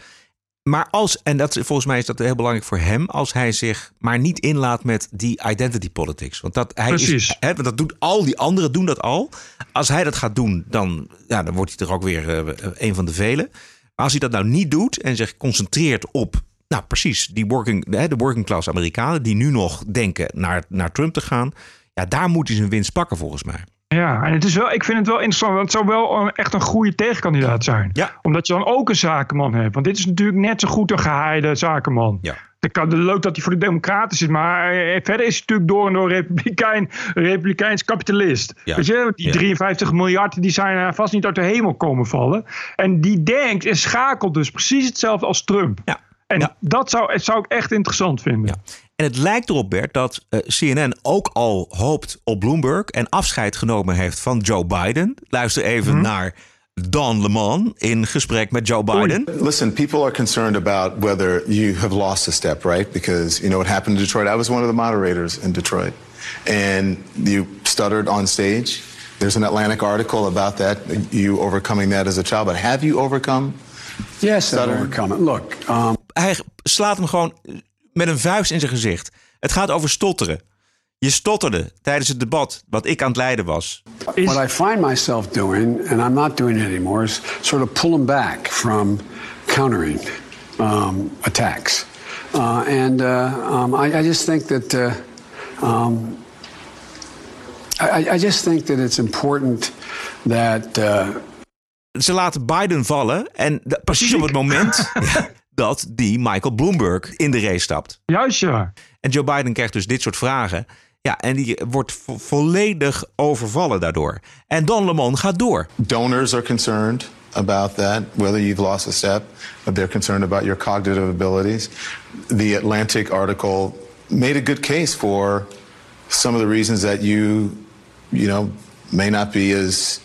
Speaker 1: Maar als, en dat, volgens mij is dat heel belangrijk voor hem, als hij zich maar niet inlaat met die identity politics. Want dat, hij
Speaker 8: Precies.
Speaker 1: Is, hè, dat doet al die anderen doen dat al. Als hij dat gaat doen, dan, ja, dan wordt hij toch ook weer uh, een van de velen. Maar als hij dat nou niet doet en zich concentreert op, nou precies, die working, de working class Amerikanen die nu nog denken naar, naar Trump te gaan. Ja, daar moet hij zijn winst pakken volgens mij.
Speaker 8: Ja, en het is wel, ik vind het wel interessant. Want het zou wel echt een goede tegenkandidaat zijn.
Speaker 1: Ja.
Speaker 8: Omdat je dan ook een zakenman hebt. Want dit is natuurlijk net zo goed een geheide zakenman.
Speaker 1: Ja.
Speaker 8: Het kan, leuk dat hij voor de Democraten zit. Maar verder is hij natuurlijk door en door Republikein, Republikeins kapitalist.
Speaker 1: Ja.
Speaker 8: Weet je, die
Speaker 1: Ja.
Speaker 8: 53 miljard die zijn vast niet uit de hemel komen vallen. En die denkt en schakelt dus precies hetzelfde als Trump.
Speaker 1: Ja.
Speaker 8: En dat zou, zou ik echt interessant vinden.
Speaker 1: En het lijkt erop, Bert, dat uh, CNN ook al hoopt op Bloomberg en afscheid genomen heeft van Joe Biden. Luister even
Speaker 8: Mhm.
Speaker 1: naar Don Lemon in gesprek met Joe Biden.
Speaker 29: Listen, people are concerned about whether you have lost a step, right? Because you know what happened in Detroit. I was one of the moderators in Detroit, and you stuttered on stage. There's an Atlantic article about that. You overcoming that as a child, but have you overcome?
Speaker 23: Yes, I've
Speaker 29: stuttering?
Speaker 23: overcome it. Look, um,
Speaker 1: Hij slaat hem gewoon met een vuist in zijn gezicht. Het gaat over stotteren. Je stotterde tijdens het debat wat ik aan het leiden was.
Speaker 23: what I find myself doing, and I'm not doing it anymore, is sort of pulling back from countering um, attacks. Uh, and uh, um, I, I just think that. Uh, um, I, I just think that it's important that uh,
Speaker 1: Ze laten Biden vallen en de- precies op het moment ja, dat die Michael Bloomberg in de race stapt.
Speaker 8: Juist ja.
Speaker 1: En Joe Biden krijgt dus dit soort vragen. Ja, en die wordt vo- volledig overvallen daardoor. En Don Lemon gaat door.
Speaker 29: Donors are concerned about that, whether you've lost a step, but they're concerned about your cognitive abilities. The Atlantic article made a good case for some of the reasons that you, you know, may not be as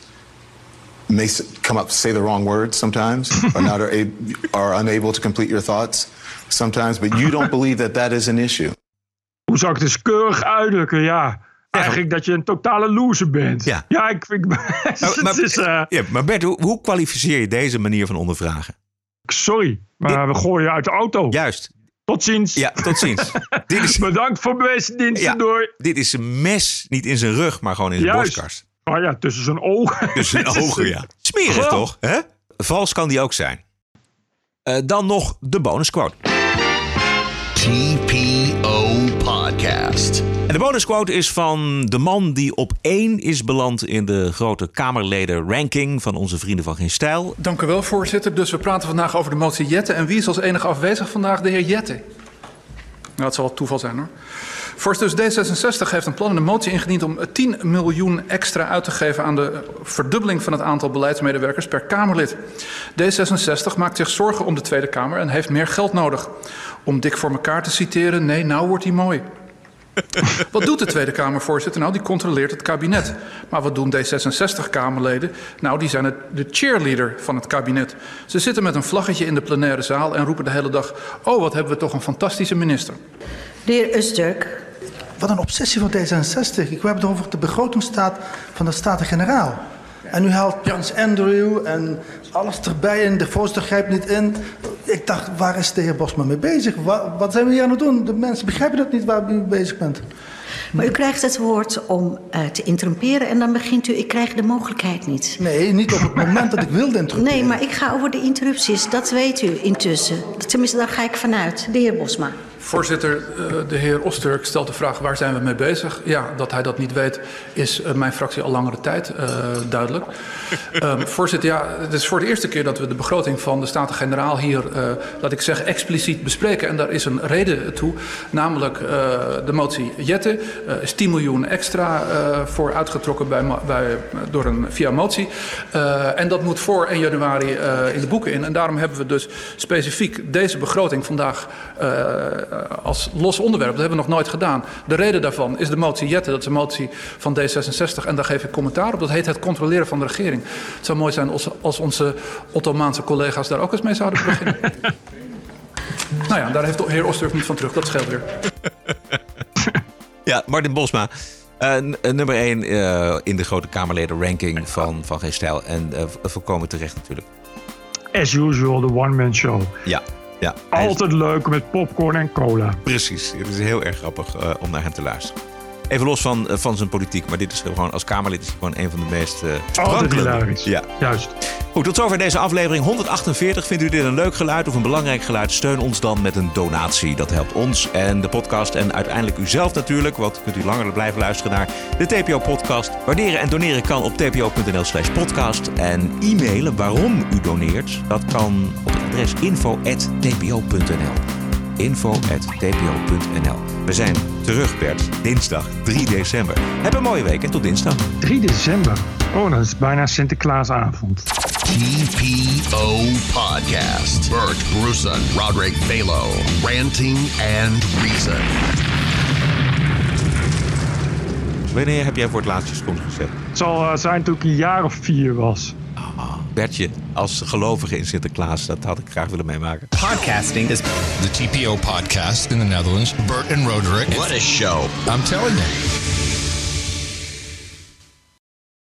Speaker 29: may come up say the wrong words sometimes, or not are, are unable to complete your thoughts sometimes, but you don't believe that that is an issue.
Speaker 8: Hoe zou ik het dus keurig uitdrukken? Ja, eigenlijk dat je een totale loser bent.
Speaker 1: Ja.
Speaker 8: Ja, ik vind...
Speaker 1: Maar, maar,
Speaker 8: het is, eh,
Speaker 1: ja, maar Bert, hoe, hoe kwalificeer je deze manier van ondervragen?
Speaker 8: sorry, maar we gooien je uit de auto.
Speaker 1: Juist.
Speaker 8: Tot ziens.
Speaker 1: Ja, tot ziens. dit is,
Speaker 8: Bedankt voor beste diensten.
Speaker 1: ja, dit is een mes, niet in zijn rug, maar gewoon in zijn
Speaker 8: Juist.
Speaker 1: borstkast.
Speaker 8: Oh ja, tussen zijn ogen.
Speaker 1: Tussen zijn ogen, ja. Smerig toch? Hè? Vals kan die ook zijn. Eh, dan nog de bonusquote.
Speaker 22: TPO Podcast.
Speaker 1: En de bonusquote is van de man die op één is beland in de grote Kamerleden-ranking van onze vrienden van Geen Stijl.
Speaker 34: Dank u wel, voorzitter. Dus we praten vandaag over de motie Jette. En wie is als enige afwezig vandaag? De heer Jette. Nou, het zal wel toeval zijn hoor. Voorzitter, dus D66 heeft een plan en een motie ingediend om 10 miljoen extra uit te geven aan de verdubbeling van het aantal beleidsmedewerkers per Kamerlid. D66 maakt zich zorgen om de Tweede Kamer en heeft meer geld nodig. Om dik voor elkaar te citeren, nee, nou wordt hij mooi. Wat doet de Tweede Kamervoorzitter? Nou, die controleert het kabinet. Maar wat doen D66-Kamerleden? Nou, die zijn het, de cheerleader van het kabinet. Ze zitten met een vlaggetje in de plenaire zaal en roepen de hele dag... oh, wat hebben we toch een fantastische minister.
Speaker 35: De heer Usturk. Wat een obsessie van D66. Ik heb het over de begrotingsstaat van de Staten-Generaal. En nu haalt Prins Andrew en alles erbij en de voorzitter grijpt niet in. Ik dacht, waar is de heer Bosma mee bezig? Wat, wat zijn we hier aan het doen? De mensen begrijpen het niet waar u mee bezig bent.
Speaker 36: Maar u krijgt het woord om uh, te interrumperen en dan begint u, ik krijg de mogelijkheid niet.
Speaker 35: Nee, niet op het moment dat ik wilde interrumperen.
Speaker 36: Nee, maar ik ga over de interrupties, dat weet u intussen. Tenminste, daar ga ik vanuit. De heer Bosma.
Speaker 34: Voorzitter, eh, de heer Osterk stelt de vraag waar zijn we mee bezig? Ja, dat hij dat niet weet is eh, mijn fractie al langere tijd uh, duidelijk. um, voorzitter, ja, het is voor de eerste keer dat we de begroting van de Staten-Generaal hier, uh, laat ik zeggen, expliciet bespreken. En daar is een reden toe, namelijk de motie Jette. is 10 miljoen extra voor uitgetrokken bij, bij, door een, via motie. en dat moet voor 1 januari in de boeken in. En daarom hebben we dus specifiek deze begroting vandaag als los onderwerp. Dat hebben we nog nooit gedaan. De reden daarvan is de motie Jette. Dat is een motie van D66. En daar geef ik commentaar op. Dat heet het controleren van de regering. Het zou mooi zijn als, als onze Ottomaanse collega's daar ook eens mee zouden beginnen. nou ja, daar heeft de heer Osterhoff niet van terug. Dat scheelt weer.
Speaker 1: ja, Martin Bosma. Uh, nummer 1 uh, in de grote Kamerleden ranking van, van Geen Stijl. En uh, volkomen terecht natuurlijk.
Speaker 8: As usual, de one-man show.
Speaker 1: Ja, ja,
Speaker 8: Altijd leuk met popcorn en cola.
Speaker 1: Precies. Het is heel erg grappig uh, om naar hem te luisteren. Even los van, uh, van zijn politiek, maar dit is gewoon als Kamerlid is hij gewoon een van de meest uh. Ja,
Speaker 8: juist.
Speaker 1: Goed, tot zover deze aflevering 148. Vindt u dit een leuk geluid of een belangrijk geluid? Steun ons dan met een donatie. Dat helpt ons en de podcast en uiteindelijk u zelf natuurlijk. Want kunt u langer blijven luisteren naar de TPO-podcast. Waarderen en doneren kan op tpo.nl slash podcast. En e-mailen waarom u doneert, dat kan op het adres info.tpo.nl info.tpo.nl We zijn terug, Bert. Dinsdag 3 december. Heb een mooie week en tot dinsdag.
Speaker 8: 3 december? Oh, dat is bijna Sinterklaasavond.
Speaker 22: TPO Podcast. Bert Brussen, Roderick Balo. Ranting and Reason.
Speaker 1: Wanneer heb jij voor het laatst je gezet?
Speaker 8: Het zal uh, zijn toen ik een jaar of vier was.
Speaker 1: Bertje, als gelovige in Sinterklaas, dat had ik graag willen meemaken.
Speaker 22: Podcasting is the TPO podcast in the Netherlands. Bert and Roderick. What a show. I'm telling you.